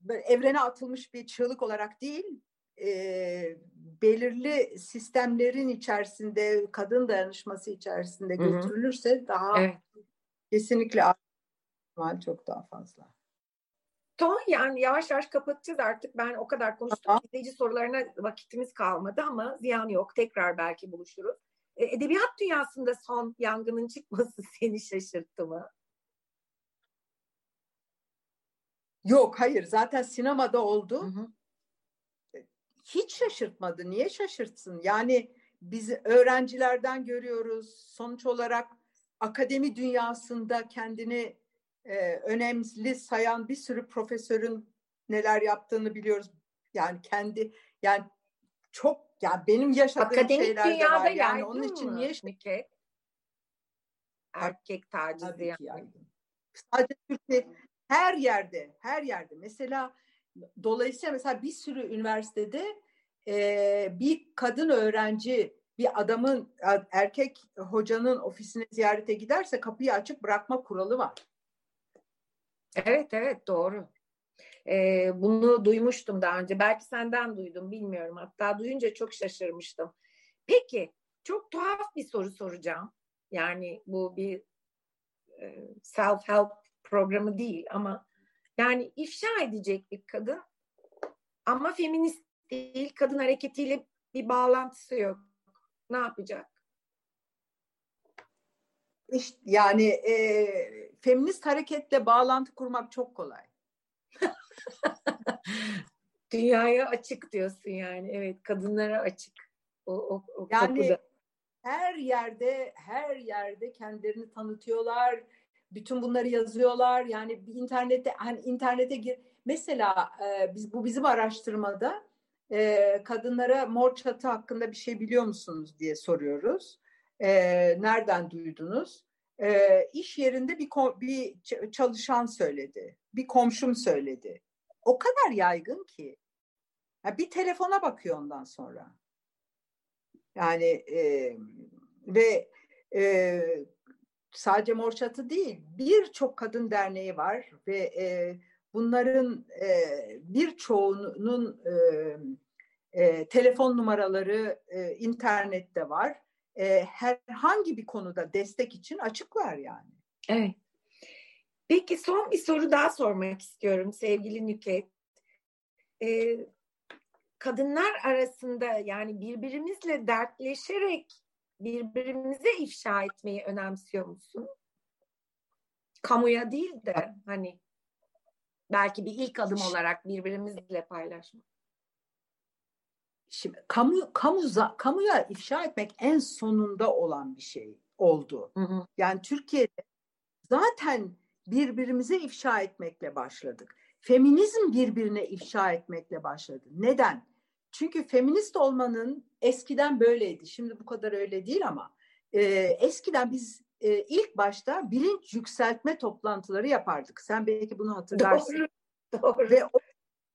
böyle evrene atılmış bir çığlık olarak değil e, belirli sistemlerin içerisinde kadın dayanışması içerisinde Hı-hı. götürülürse daha evet. kesinlikle ihtimal çok daha fazla. Tamam yani yavaş yavaş kapatacağız artık. Ben o kadar konuştum. İzleyici sorularına vakitimiz kalmadı ama ziyan yok. Tekrar belki buluşuruz. E, edebiyat dünyasında son yangının çıkması <laughs> seni şaşırttı mı? Yok hayır zaten sinemada oldu. Hı hı. E, hiç şaşırtmadı. Niye şaşırtsın? Yani biz öğrencilerden görüyoruz. Sonuç olarak akademi dünyasında kendini e, önemli sayan bir sürü profesörün neler yaptığını biliyoruz. Yani kendi yani çok yani benim yaşadığım Akademik şeyler de var. Yani onun için mı? niye Nike? Erkek tacizi yani. Yaygın. Sadece Türkiye her yerde, her yerde. Mesela dolayısıyla mesela bir sürü üniversitede e, bir kadın öğrenci bir adamın erkek hocanın ofisine ziyarete giderse kapıyı açık bırakma kuralı var. Evet evet doğru. Ee, bunu duymuştum daha önce. Belki senden duydum bilmiyorum. Hatta duyunca çok şaşırmıştım. Peki çok tuhaf bir soru soracağım. Yani bu bir e, self-help programı değil ama yani ifşa edecek bir kadın ama feminist değil, kadın hareketiyle bir bağlantısı yok. Ne yapacak? İşte yani e, feminist hareketle bağlantı kurmak çok kolay. <laughs> Dünyaya açık diyorsun yani. Evet, kadınlara açık. O, o, o yani kapıda. her yerde her yerde kendilerini tanıtıyorlar. Bütün bunları yazıyorlar. Yani bir internette hani internete gir. Mesela e, biz bu bizim araştırmada e, kadınlara mor çatı hakkında bir şey biliyor musunuz diye soruyoruz. E, nereden duydunuz? E, iş yerinde bir bir çalışan söyledi. Bir komşum söyledi. O kadar yaygın ki. Ya bir telefona bakıyor ondan sonra. Yani e, ve e, sadece Mor değil birçok kadın derneği var ve e, bunların e, birçoğunun e, e, telefon numaraları e, internette var. E, herhangi bir konuda destek için açıklar yani. Evet. Peki son bir soru daha sormak istiyorum sevgili Nüket. Ee, kadınlar arasında yani birbirimizle dertleşerek birbirimize ifşa etmeyi önemsiyor musun? Kamuya değil de hani belki bir ilk adım olarak birbirimizle paylaşmak. Şimdi kamu kamuza, kamuya ifşa etmek en sonunda olan bir şey oldu. Hı hı. Yani Türkiye'de zaten birbirimize ifşa etmekle başladık. Feminizm birbirine ifşa etmekle başladı. Neden? Çünkü feminist olmanın eskiden böyleydi. Şimdi bu kadar öyle değil ama e, eskiden biz e, ilk başta bilinç yükseltme toplantıları yapardık. Sen belki bunu hatırlarsın. Doğru. Doğru. Ve o,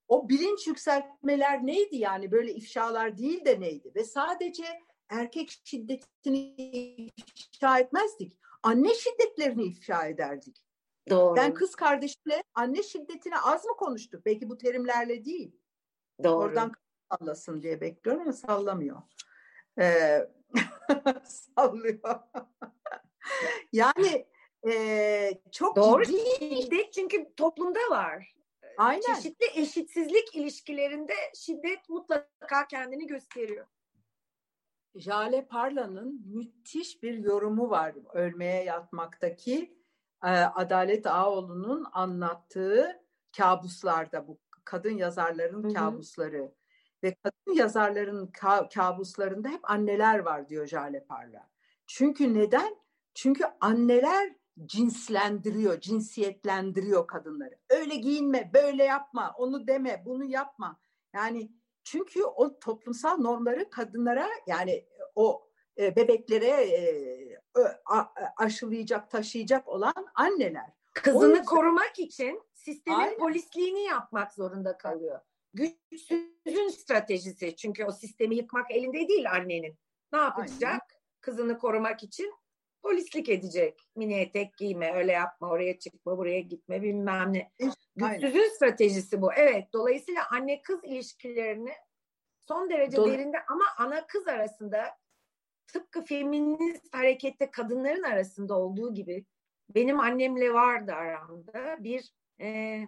o bilinç yükseltmeler neydi yani böyle ifşalar değil de neydi? Ve sadece erkek şiddetini ifşa etmezdik. Anne şiddetlerini ifşa ederdik. Doğru. Ben kız kardeşimle anne şiddetine az mı konuştuk? Belki bu terimlerle değil. Doğru. Oradan sallasın diye bekliyorum ama sallamıyor. Ee, <laughs> sallıyor. <laughs> yani e, çok Doğru şiddet çünkü toplumda var. Aynen. Çeşitli eşitsizlik ilişkilerinde şiddet mutlaka kendini gösteriyor. Jale Parla'nın müthiş bir yorumu var ölmeye yatmaktaki Adalet Ağoğlu'nun anlattığı kabuslarda bu kadın yazarların Hı-hı. kabusları ve kadın yazarların ka- kabuslarında hep anneler var diyor Jale Parla. Çünkü neden? Çünkü anneler cinslendiriyor, cinsiyetlendiriyor kadınları. Öyle giyinme, böyle yapma, onu deme, bunu yapma. Yani çünkü o toplumsal normları kadınlara yani o e, bebeklere e, aşılayacak, taşıyacak olan anneler. Kızını yüzden... korumak için sistemin Aynen. polisliğini yapmak zorunda kalıyor. Güçsüzün stratejisi çünkü o sistemi yıkmak elinde değil annenin. Ne yapacak? Aynen. Kızını korumak için polislik edecek. Mini etek giyme, öyle yapma, oraya çıkma, buraya gitme bilmem ne. Güçsüzün Aynen. stratejisi bu. Evet, dolayısıyla anne kız ilişkilerini son derece Dol- derinde ama ana kız arasında tıpkı feminist harekette kadınların arasında olduğu gibi benim annemle vardı aramda bir e,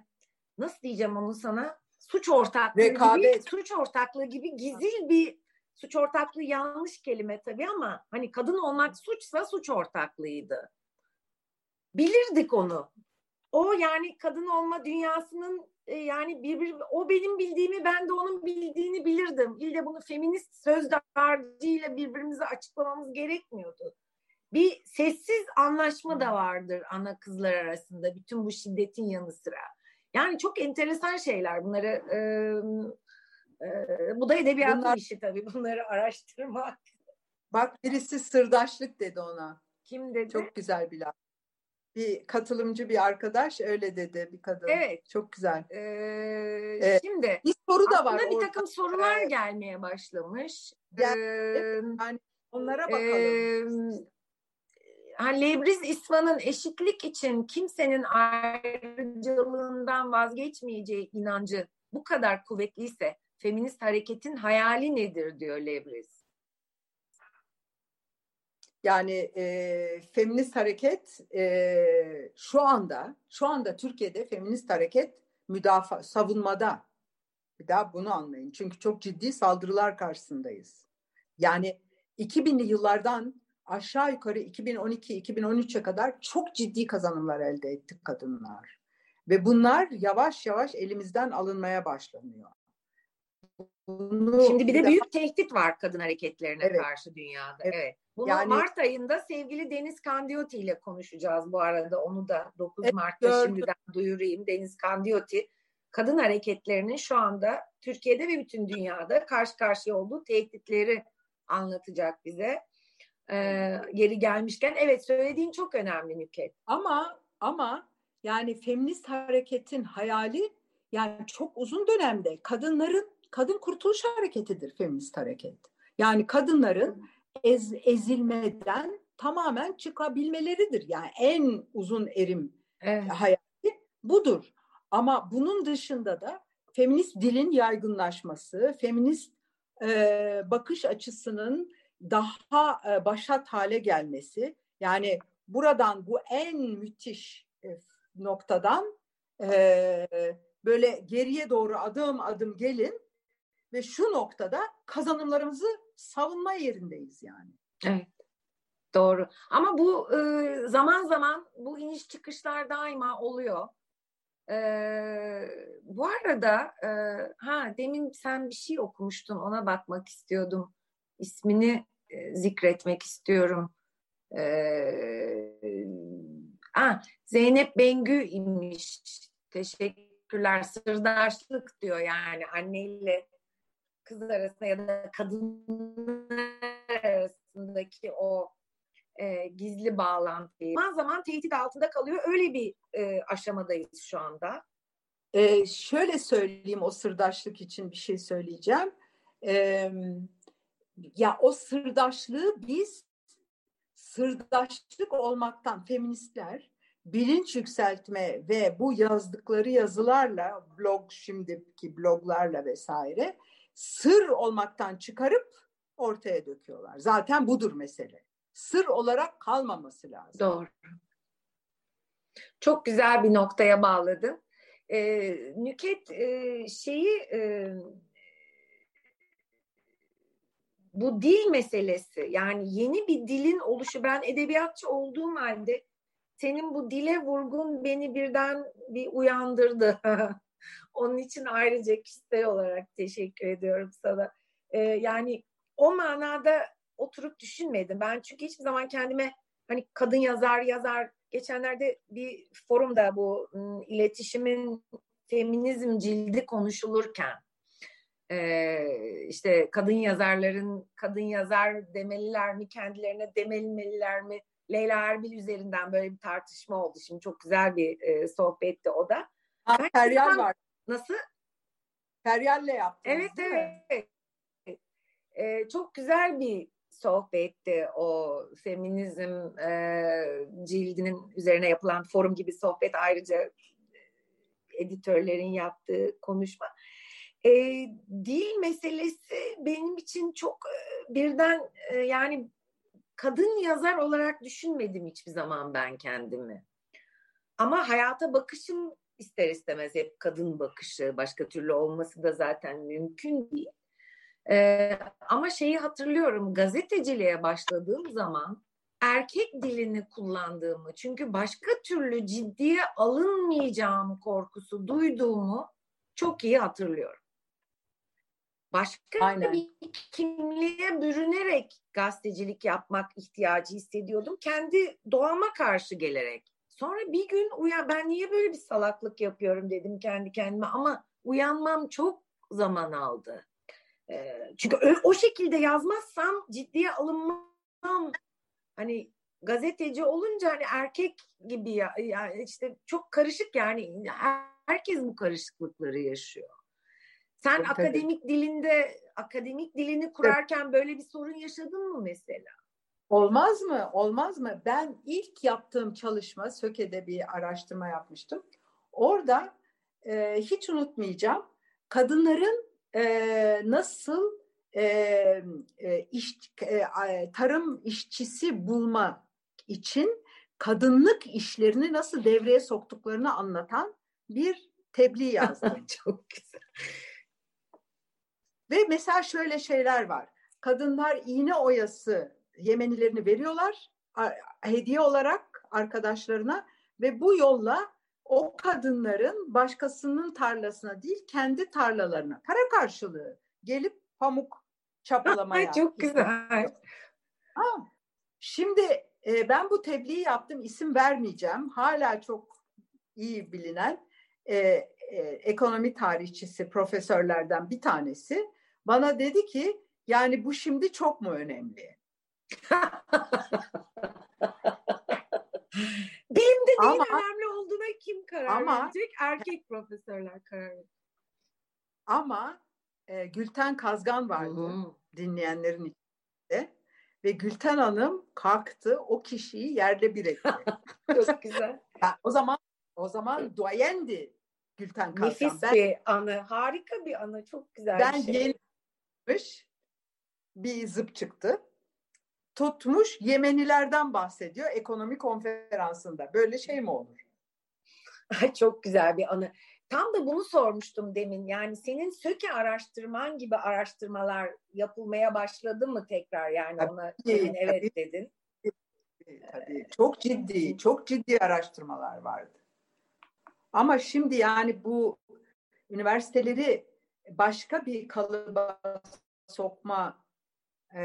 nasıl diyeceğim onu sana suç ortaklığı Rekabet. gibi suç ortaklığı gibi gizil bir suç ortaklığı yanlış kelime tabii ama hani kadın olmak suçsa suç ortaklığıydı. Bilirdik onu. O yani kadın olma dünyasının e, yani bir, o benim bildiğimi ben de onun bildiğini bilirdim. İlle bunu feminist söz dağarcığıyla birbirimize açıklamamız gerekmiyordu. Bir sessiz anlaşma da vardır ana kızlar arasında bütün bu şiddetin yanı sıra. Yani çok enteresan şeyler bunları e, e, bu da edebiyatın Bunlar... işi tabii bunları araştırmak. Bak birisi sırdaşlık dedi ona. Kim dedi? Çok güzel bir laf bir katılımcı bir arkadaş öyle dedi bir kadın. Evet. Çok güzel. Ee, ee, şimdi bir soru da var. bir takım sorular ee, gelmeye başlamış. Yani, ee, yani onlara bakalım. E, hani Lebriz İsvan'ın eşitlik için kimsenin ayrıcalığından vazgeçmeyeceği inancı bu kadar kuvvetliyse feminist hareketin hayali nedir diyor Lebriz. Yani e, feminist hareket e, şu anda şu anda Türkiye'de feminist hareket müdafaa savunmada. Bir daha bunu anlayın. Çünkü çok ciddi saldırılar karşısındayız. Yani 2000'li yıllardan aşağı yukarı 2012-2013'e kadar çok ciddi kazanımlar elde ettik kadınlar. Ve bunlar yavaş yavaş elimizden alınmaya başlanıyor. Bunu Şimdi bir de büyük tehdit var kadın hareketlerine evet. karşı dünyada. Evet. evet. Bunu yani, Mart ayında sevgili Deniz Kandiyoti ile konuşacağız bu arada. Onu da 9 evet, Mart'ta gördüm. şimdiden duyurayım. Deniz Kandiyoti kadın hareketlerinin şu anda Türkiye'de ve bütün dünyada karşı karşıya olduğu tehditleri anlatacak bize. Ee, geri gelmişken evet söylediğin çok önemli Nüket. Ama ama yani feminist hareketin hayali yani çok uzun dönemde kadınların kadın kurtuluş hareketidir feminist hareket. Yani kadınların ez, ezilmeden tamamen çıkabilmeleridir. Yani en uzun erim evet. hayali budur. Ama bunun dışında da feminist dilin yaygınlaşması, feminist e, bakış açısının daha e, başat hale gelmesi, yani buradan bu en müthiş e, noktadan e, böyle geriye doğru adım adım gelin ve şu noktada kazanımlarımızı savunma yerindeyiz yani. Evet. Doğru. Ama bu e, zaman zaman bu iniş çıkışlar daima oluyor. E, bu arada e, ha demin sen bir şey okumuştun ona bakmak istiyordum. İsmini e, zikretmek istiyorum. E, ah, Zeynep Bengü imiş. Teşekkürler. Sırdaşlık diyor yani anneyle kız arasında ya da kadınlar arasındaki o e, gizli bağlantıyı zaman zaman tehdit altında kalıyor. Öyle bir e, aşamadayız şu anda. E, şöyle söyleyeyim o sırdaşlık için bir şey söyleyeceğim. E, ya o sırdaşlığı biz sırdaşlık olmaktan feministler bilinç yükseltme ve bu yazdıkları yazılarla blog şimdiki bloglarla vesaire sır olmaktan çıkarıp ortaya döküyorlar. Zaten budur mesele. Sır olarak kalmaması lazım. Doğru. Çok güzel bir noktaya bağladın. Ee, Nüket e, şeyi e, bu dil meselesi yani yeni bir dilin oluşu ben edebiyatçı olduğum halde senin bu dile vurgun beni birden bir uyandırdı. <laughs> Onun için ayrıca kişisel olarak teşekkür ediyorum sana. Ee, yani o manada oturup düşünmedim. Ben çünkü hiçbir zaman kendime hani kadın yazar yazar geçenlerde bir forumda bu iletişimin feminizm cildi konuşulurken e, işte kadın yazarların kadın yazar demeliler mi kendilerine demelmeliler mi Leyla Erbil üzerinden böyle bir tartışma oldu. Şimdi çok güzel bir e, sohbetti o da. Ha, Feryal var. Nasıl? Feryal'le yaptınız Evet evet. E, çok güzel bir sohbetti o feminizm e, cildinin üzerine yapılan forum gibi sohbet ayrıca editörlerin yaptığı konuşma. E, dil meselesi benim için çok e, birden e, yani kadın yazar olarak düşünmedim hiçbir zaman ben kendimi. Ama hayata bakışım ister istemez hep kadın bakışı. Başka türlü olması da zaten mümkün değil. Ee, ama şeyi hatırlıyorum gazeteciliğe başladığım zaman erkek dilini kullandığımı çünkü başka türlü ciddiye alınmayacağım korkusu duyduğumu çok iyi hatırlıyorum. Başka Aynen. bir kimliğe bürünerek gazetecilik yapmak ihtiyacı hissediyordum. Kendi doğama karşı gelerek. Sonra bir gün uyan ben niye böyle bir salaklık yapıyorum dedim kendi kendime ama uyanmam çok zaman aldı. Ee, çünkü o şekilde yazmazsam ciddiye alınmam. Hani gazeteci olunca hani erkek gibi ya yani işte çok karışık yani herkes bu karışıklıkları yaşıyor. Sen tabii, akademik tabii. dilinde akademik dilini kurarken böyle bir sorun yaşadın mı mesela? Olmaz mı? Olmaz mı? Ben ilk yaptığım çalışma Söke'de bir araştırma yapmıştım. Orada e, hiç unutmayacağım. Kadınların e, nasıl e, e, iş, e, tarım işçisi bulma için kadınlık işlerini nasıl devreye soktuklarını anlatan bir tebliğ <laughs> yazdım. Çok güzel. Ve mesela şöyle şeyler var. Kadınlar iğne oyası Yemenilerini veriyorlar hediye olarak arkadaşlarına ve bu yolla o kadınların başkasının tarlasına değil kendi tarlalarına para karşılığı gelip pamuk çapalamaya. Çok güzel. Ha, şimdi e, ben bu tebliği yaptım isim vermeyeceğim. Hala çok iyi bilinen e, e, ekonomi tarihçisi profesörlerden bir tanesi bana dedi ki yani bu şimdi çok mu önemli? <laughs> Bilimde neyin ama, önemli olduğuna kim karar ama, verecek? Erkek profesörler karar verecek. Ama e, Gülten Kazgan vardı Hı-hı. dinleyenlerin içinde. Ve Gülten Hanım kalktı o kişiyi yerde bir etti. <laughs> Çok güzel. Yani o zaman o zaman duayendi Gülten Kazgan. Nefis ben, bir anı. Harika bir anı. Çok güzel ben bir şey. yeni bir zıp çıktı. Tutmuş Yemenilerden bahsediyor ekonomi konferansında. Böyle şey mi olur? <laughs> Çok güzel bir anı. Tam da bunu sormuştum demin. Yani senin söke araştırman gibi araştırmalar yapılmaya başladı mı tekrar? Yani tabii, ona senin evet tabii, dedin. Tabii. Çok ciddi, çok ciddi araştırmalar vardı. Ama şimdi yani bu üniversiteleri başka bir kalıba sokma e,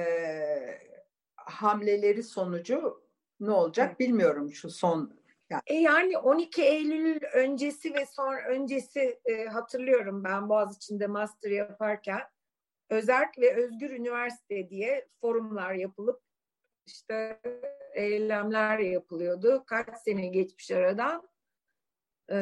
hamleleri sonucu ne olacak bilmiyorum şu son yani. E yani 12 Eylül öncesi ve son öncesi e, hatırlıyorum ben Boğaziçi'nde master yaparken Özerk ve Özgür Üniversite diye forumlar yapılıp işte eylemler yapılıyordu. Kaç sene geçmiş aradan. Ee,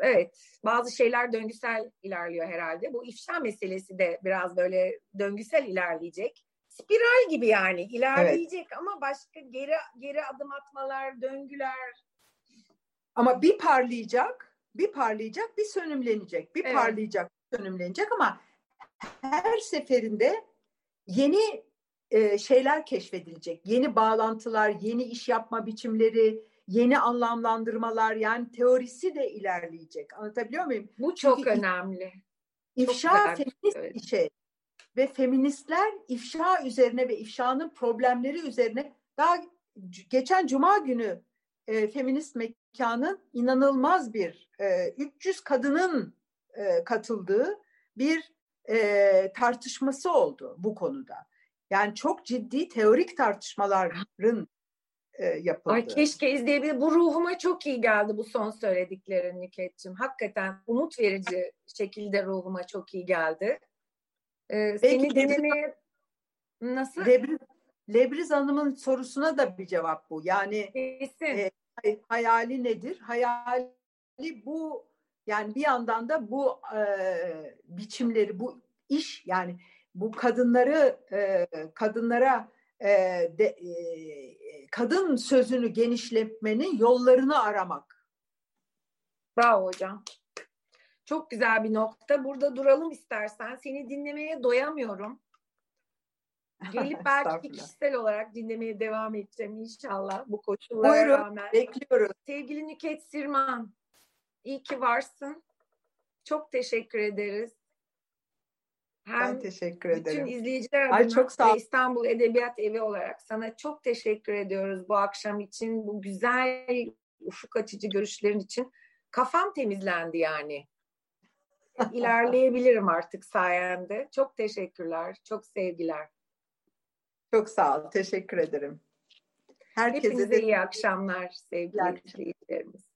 evet, bazı şeyler döngüsel ilerliyor herhalde. Bu ifşa meselesi de biraz böyle döngüsel ilerleyecek spiral gibi yani ilerleyecek evet. ama başka geri geri adım atmalar, döngüler. Ama bir parlayacak, bir parlayacak, bir sönümlenecek, bir evet. parlayacak, bir sönümlenecek ama her seferinde yeni e, şeyler keşfedilecek. Yeni bağlantılar, yeni iş yapma biçimleri, yeni anlamlandırmalar yani teorisi de ilerleyecek. Anlatabiliyor muyum? Bu çok Çünkü önemli. İfşa çok feminist bir şey ve feministler ifşa üzerine ve ifşanın problemleri üzerine daha geçen cuma günü e, feminist mekanın inanılmaz bir e, 300 kadının e, katıldığı bir e, tartışması oldu bu konuda. Yani çok ciddi teorik tartışmaların e, yapıldı. Ay keşke izleyebilir. Bu ruhuma çok iyi geldi bu son söylediklerin Nüket'ciğim. Hakikaten umut verici şekilde ruhuma çok iyi geldi. Ee, seni denemeye nasıl? Lebriz, Lebriz Hanım'ın sorusuna da bir cevap bu. Yani e, hayali nedir? Hayali bu yani bir yandan da bu e, biçimleri, bu iş yani bu kadınları e, kadınlara e, de, e, kadın sözünü genişletmenin yollarını aramak. Bravo hocam. Çok güzel bir nokta. Burada duralım istersen. Seni dinlemeye doyamıyorum. Gelip <laughs> belki kişisel olarak dinlemeye devam edeceğim inşallah bu koşullara Buyurun, rağmen. bekliyoruz. Sevgili Nüket Sirman, iyi ki varsın. Çok teşekkür ederiz. Hem ben teşekkür ederim. Bütün izleyiciler adına Ay, çok sağ İstanbul Edebiyat Evi olarak sana çok teşekkür ediyoruz bu akşam için. Bu güzel, ufuk açıcı görüşlerin için. Kafam temizlendi yani ilerleyebilirim artık sayende. Çok teşekkürler, çok sevgiler. Çok sağ ol, teşekkür ederim. Herkese Hepinize de iyi akşamlar sevgili izleyicilerimiz.